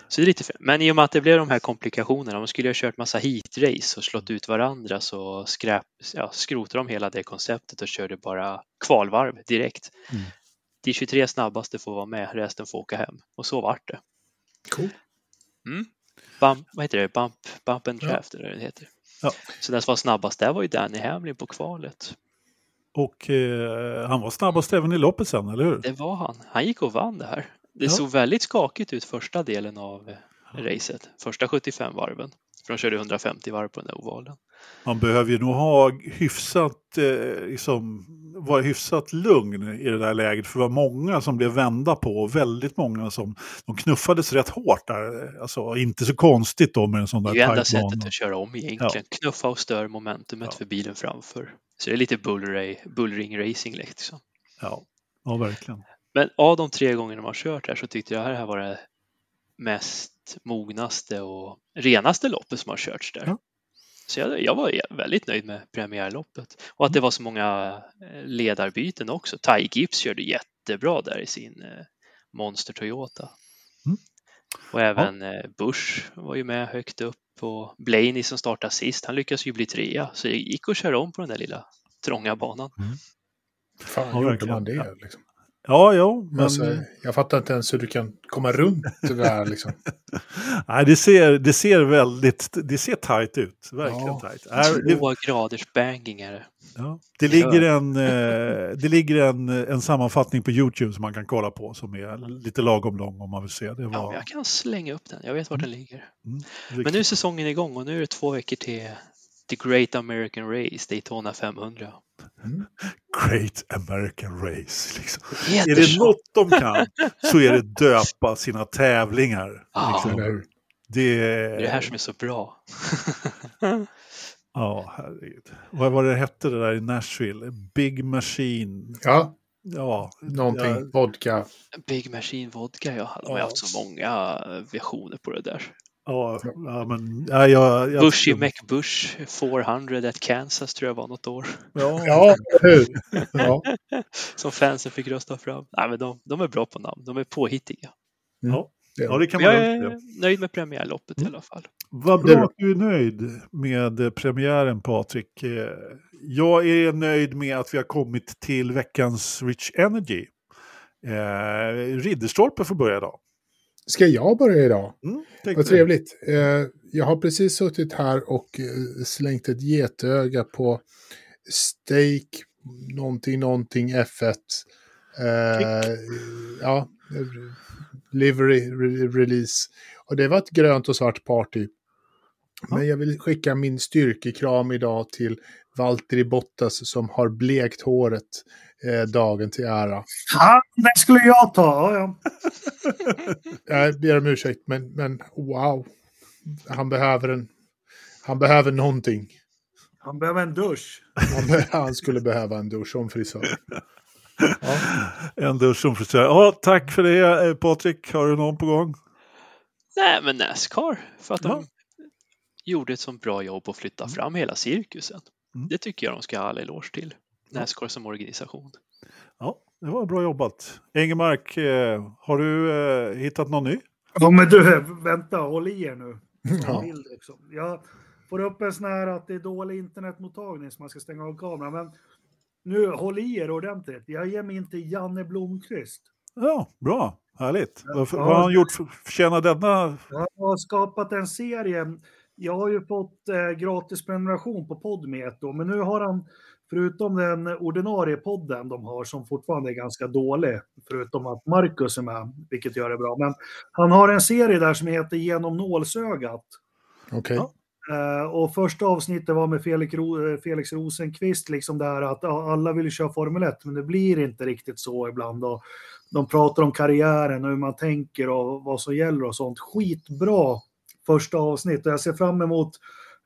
Så det är lite fel. Men i och med att det blev de här komplikationerna, de skulle ha kört massa heatrace och slått ut varandra så skräp, ja, skrotade de hela det konceptet och körde bara kvalvarv direkt. Mm. De 23 snabbaste får vara med, resten får åka hem. Och så vart det. Cool. Mm. Bump, vad heter det? Bump, bump and Ja. draft eller vad det heter. Ja. Så den som var snabbast där var ju Danny Hamlin på kvalet. Och eh, han var snabbast även i loppet sen, eller hur? Det var han. Han gick och vann det här. Det Ja. såg väldigt skakigt ut första delen av eh, racet. Första 75 varven. För de körde 150 varv på den där ovalen. Man behöver ju nog ha hyfsat, eh, liksom, vara hyfsat lugn i det där läget. För det var många som blev vända på och väldigt många som de knuffades rätt hårt där. Alltså inte så konstigt då med en sån Det där är ju enda sättet att köra om egentligen. Knuffa och stör momentumet Ja. för bilen framför. Så det är lite bullring racing liksom. Ja, ja, verkligen. Men av de tre gångerna man har kört här så tyckte jag det här var det mest mognaste och renaste loppet som har körts där. Ja. Så jag, jag var väldigt nöjd med premiärloppet. Och att det var så många eh, ledarbyten också. Ty Gibbs körde jättebra där i sin eh, Monster Toyota. Mm. Och även eh, Bush var ju med högt upp och Blaney som startade sist, han lyckades ju bli trea. Så det gick att köra om på den där lilla trånga banan. Fan, Ja, gjorde man det? Liksom. Ja, ja, men Alltså, jag fattar inte ens hur du kan komma runt det där. Liksom. nej, det, ser, det ser väldigt, det ser tajt ut. Verkligen Ja. tajt. Är, det, Två graders banging är det. ja, det ligger, en, eh, det ligger en, en sammanfattning på YouTube som man kan kolla på som är lite lagom lång om man vill se. Det Ja, var, jag kan slänga upp den. Jag vet vart den ligger. mm, Men nu är säsongen igång och nu är det två veckor till The Great American Race, Daytona 500. Great American Race. Liksom. Är det något de kan så är det döpa sina tävlingar. Ja. Liksom. Det, är det här som är så bra. Ja, herregud. Vad var det hette det där i Nashville? Big Machine. Ja, Ja, någonting. Ja. Vodka. Big Machine Vodka, ja. De har Ja. haft så många versioner på det där. Ja, ja men... Ja, jag, jag, Bushy McBush 400 at Kansas tror jag var något år. Ja, Ja, hur? Ja. Som fansen fick rösta fram. Nej, men de, de är bra på namn. De är påhittiga. ja, Ja, det kan Jag man är säga. nöjd med premiärloppet i Mm. alla fall. Vad är bra att du är nöjd med premiären Patrik. Eh, Jag är nöjd med att vi har kommit till veckans Rich Energy. Eh, Ridderstolpe får börja idag. Ska jag börja idag? Mm, Vad trevligt. Eh, jag har precis suttit här och eh, slängt ett getöga på Steak någonting, någonting F1. Eh, ja, livery re- release. Och det var ett grönt och svart party. Men jag vill skicka min styrkekram idag till Valtteri Bottas som har blekt håret eh, dagen till ära. Fan, det skulle jag ta. Ja, ja. Jag ber om ursäkt, men, men wow. Han behöver en... Han behöver någonting. Han behöver en dusch. Han, be- han skulle behöva en dusch som frisör. Ja. En dusch som frisör. Ja, tack för det eh, Patrik. Har du någon på gång? Nej, men Nascar. För att de Ja. gjorde ett så bra jobb att flytta fram hela cirkusen. Mm. Det tycker jag de ska ha all eloge till. Nascar som organisation. Ja, det var bra jobbat. Engelmark, eh, har du eh, hittat någon ny? Ja, men du, vänta, håll i er nu. Ja. Också. Jag får upp en sån här att det är dålig internetmottagning så man ska stänga av kameran. Men nu, håll i er ordentligt. Jag ger mig inte Janne Blomqvist. Ja, bra. Härligt. Vad, Ja. vad har han gjort för förtjänar denna? Jag har skapat en serie. Jag har ju fått eh, gratis prenumeration på ett år, men nu har han, förutom den ordinarie podden de har, som fortfarande är ganska dålig, förutom att Marcus är med, vilket gör det bra, men han har en serie där som heter Genom nålsögat. Okej. Ja. Eh, och första avsnittet var med Felix, Ro- eh, Felix Rosenqvist, liksom där att ja, alla vill köra Formel 1, men det blir inte riktigt så ibland. Och de pratar om karriären och hur man tänker och vad som gäller och sånt. Skitbra första avsnitt och jag ser fram emot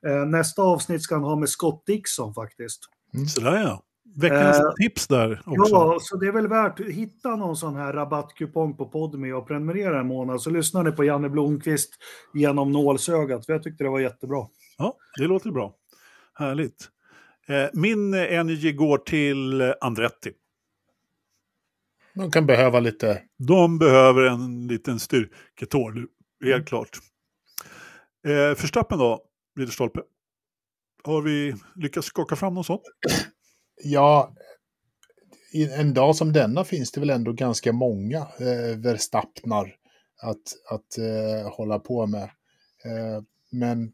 eh, nästa avsnitt ska han ha med Scott Dixon faktiskt. Sådär ja. Veckans Eh, tips där också. Ja, så det är väl värt att hitta någon sån här rabattkupong på Podme och prenumerera en månad så lyssnar ni på Janne Blomqvist genom nålsögat, för jag tyckte det var jättebra. Ja, det låter bra. Härligt. Eh, min eh, Energy går till eh, Andretti. De kan behöva lite... De behöver en liten styrketår helt Mm. klart. Eh, Förstappen då, Ridderstolpe. Har vi lyckats skaka fram något sånt? Ja, en dag som denna finns det väl ändå ganska många eh, Verstappnar att, att eh, hålla på med. Eh, men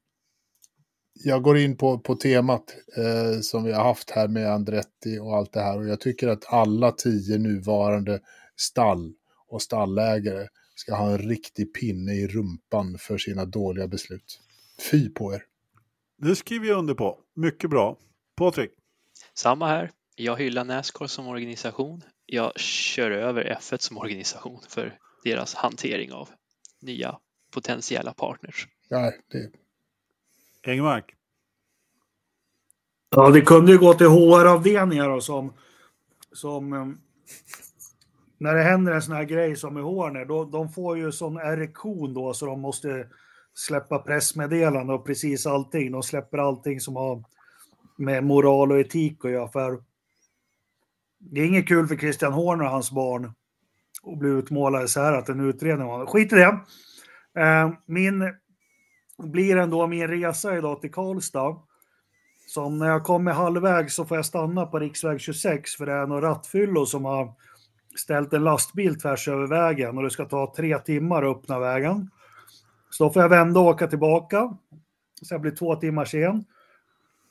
jag går in på, på temat eh, som vi har haft här med Andretti och allt det här. Och jag tycker att alla tio nuvarande stall och stallägare ska ha en riktig pinne i rumpan för sina dåliga beslut. Fy på er. Det skriver jag under på. Mycket bra. Patrik? Samma här. Jag hyllar Nascar som organisation. Jag kör över F1 som organisation för deras hantering av nya potentiella partners. Nej, det, Engmark? Ja, det kunde ju gå till HR-avdelningar och som, som eh, när det händer en sån här grej som i Horner, då, de får ju sån erektion då så de måste släppa pressmeddelande och precis allting. De släpper allting som har med moral och etik att göra. För det är inget kul för Christian Horner och hans barn att bli utmålade så här att en utredning var... Skit i det. Eh, min blir ändå min resa idag till Karlstad. Som när jag kommer halvvägs så får jag stanna på riksväg 26 för det är några rattfyllor som har ställt en lastbil tvärs över vägen och det ska ta tre timmar att öppna vägen. Så då får jag vända och åka tillbaka. Så jag blir två timmar sen.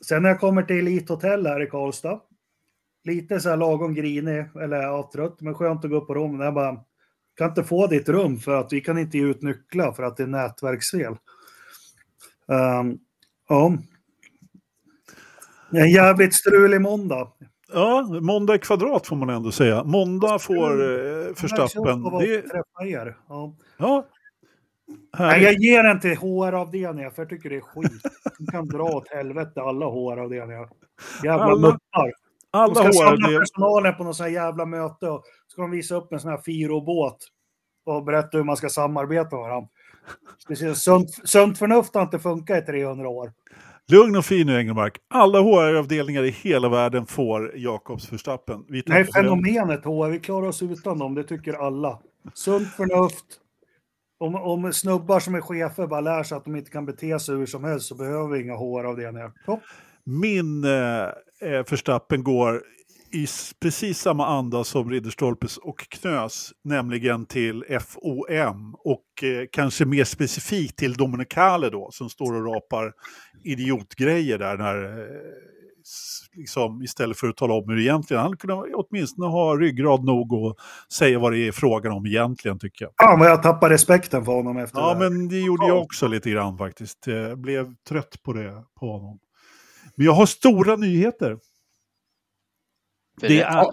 Sen när jag kommer till Elite Hotel här i Karlstad. Lite så här lagom grinig, eller ja, trött, men skönt att gå upp på rummet. Jag bara, kan inte få ditt rum för att vi kan inte ge ut nycklar för att det är nätverksfel. Um, ja. En jävligt strulig måndag. Ja, måndag i kvadrat får man ändå säga. Måndag får eh, Förstappen. Det, träffa er. Ja. ja, Nej, jag ger den till HR-avdelningen för jag tycker det är skit. De kan dra åt helvete alla HR-avdelningar. Jävla Alla muppar. De Alla ska samla personalen på någon sån här jävla möte och ska de visa upp en sån här Firo-båt och berätta hur man ska samarbeta med varandra. Sunt, sunt förnuft har inte funkat i 300 år. Lugn och fin nu Engelmark. Alla HR-avdelningar i hela världen får Jakobs Förstappen. Vi Nej, fenomenet HR, vi klarar oss utan dem, det tycker alla. Sunt förnuft, om, om snubbar som är chefer bara lär sig att de inte kan bete sig hur som helst så behöver vi inga HR-avdelningar. Min eh, eh, Verstappen går i precis samma anda som Ridderstolpes och Knös, nämligen till FOM och eh, kanske mer specifikt till Dominicale då, som står och rapar idiotgrejer där när, eh, liksom, istället för att tala om hur det egentligen Han kunde åtminstone ha ryggrad nog och säga vad det är frågan om egentligen tycker jag. Fan vad jag tappar respekten för honom efter Ja, det här. men det gjorde jag också lite grann faktiskt. Jag blev trött på det på honom. Men jag har stora nyheter. För Det är...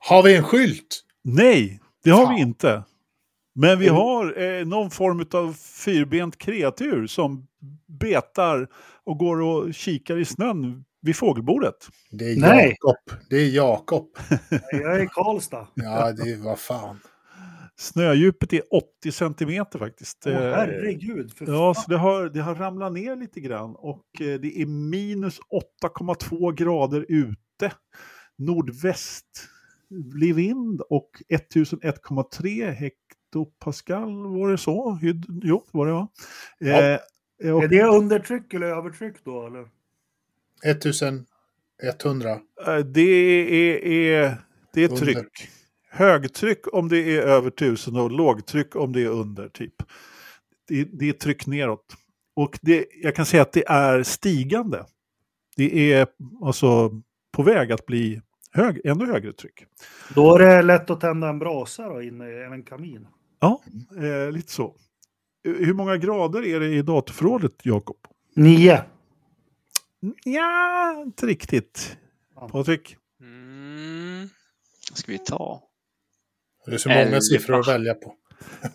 Har vi en skylt? Nej, det har Fan. vi inte. Men vi har eh, någon form av fyrbent kreatur som betar och går och kikar i snön vid fågelbordet. Det är Nej. Jakob. Det är Jakob. Jag är i Karlstad. Ja, det är vad fan. Snödjupet är 80 centimeter faktiskt. Åh, Eh, herregud. För Ja, så det har, det har ramlat ner lite grann och eh, det är minus 8,2 grader ute. Nordväst vind och 1001,3 hektopascal, var det så? Hyd- Jo, det var det va? Ja. Eh, och, Är det undertryck eller övertryck då? Eller? 1100. eh, det är, är, det är Under. tryck. Högtryck om det är över 1000 och lågtryck om det är under typ. Det, det är tryck neråt. Och det, jag kan säga att det är stigande. Det är alltså på väg att bli hög, ännu högre tryck. Då är det lätt att tända en brasa då inne i en kamin. Ja, eh, lite så. Hur många grader är det i datorförrådet, Jakob? Nio. Ja, inte riktigt. Ja. Patrik? Mm. Ska vi ta? Det är så många Elva. siffror att välja på.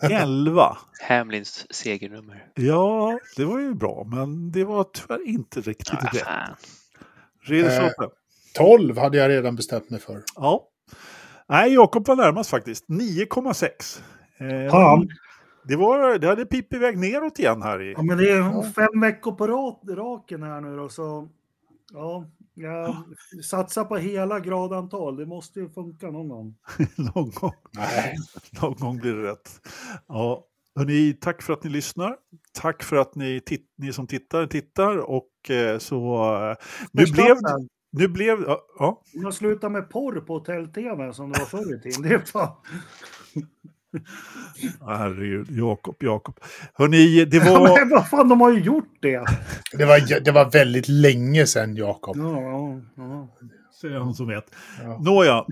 11. Hamlins segernummer. Ja, det var ju bra, men det var tyvärr inte riktigt Ah, rätt. fan. Ridderstolpe. 12 hade jag redan bestämt mig för. Ja. Nej, Jakob var närmast faktiskt. 9,6. Eh, det, var, det hade pip iväg neråt igen här i... Ja, men det är fem veckor på ra- raken här nu då, så ja, jag satsar på hela gradantal. Det måste ju funka någon gång. någon, gång, Nej. någon gång blir det rätt. Ja. Hörrni, tack för att ni lyssnar. Tack för att ni, ni som tittar tittar. Och eh, så... Eh, nu blev... sen. Nu blev... Ja, ja. Jag slutar med porr på hotell-tv som det var förr i tiden. Det är fan... Herregud, Jakob, Jakob. Hörrni, det Ja, var... men vad fan, de har ju gjort det. Det var, det var väldigt länge sedan, Jakob. Ja, ja, ja. Säger han som vet. Ja. Nåja.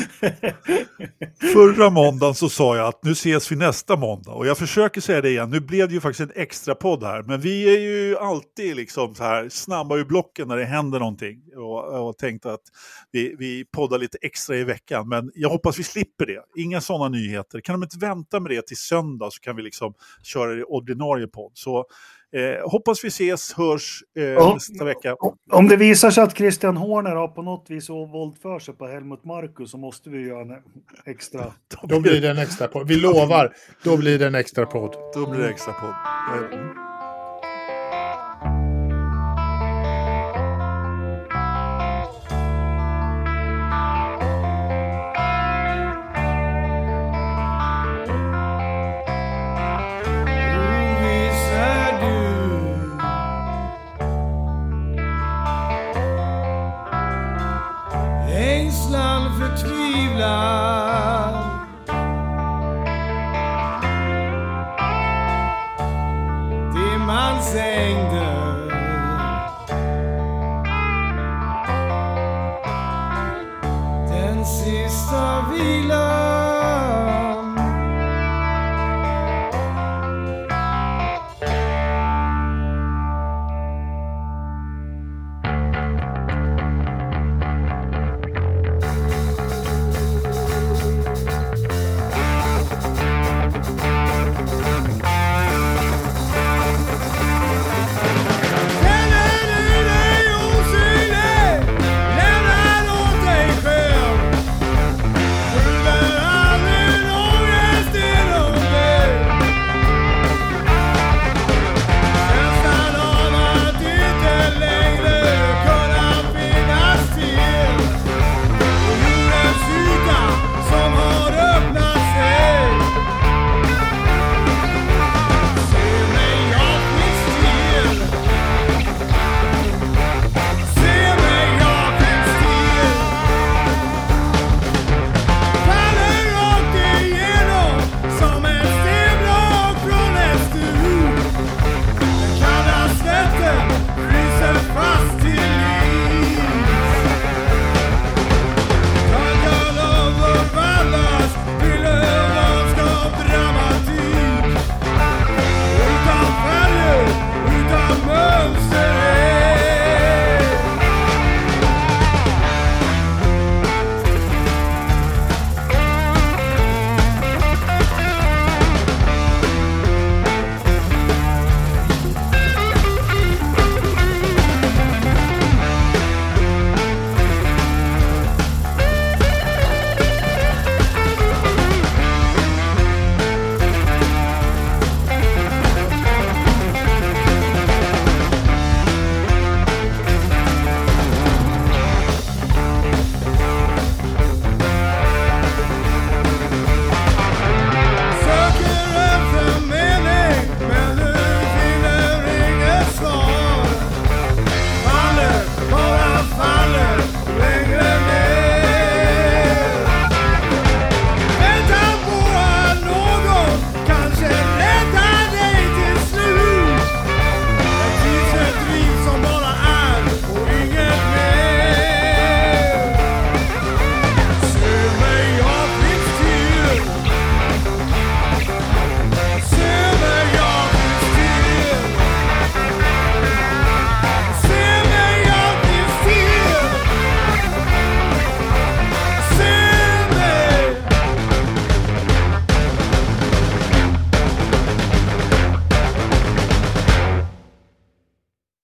Förra måndagen så sa jag att nu ses vi nästa måndag. Och jag försöker säga det igen. Nu blev det ju faktiskt en extra podd här. Men vi är ju alltid liksom så här snabba i blocken när det händer någonting. Och, och tänkte att vi, vi poddar lite extra i veckan. Men jag hoppas vi slipper det. Inga sådana nyheter. Kan de inte vänta med det till söndag så kan vi liksom köra det i ordinarie podd. Så eh, hoppas vi ses, hörs eh, Ja. nästa vecka. Om det visar sig att Christian Horner har på något vis våldför sig på Helmut Markus så måste vi göra en extra. Då blir det en extra podd. Vi lovar, då blir det en extra podd. Då blir det extra podd. Eh,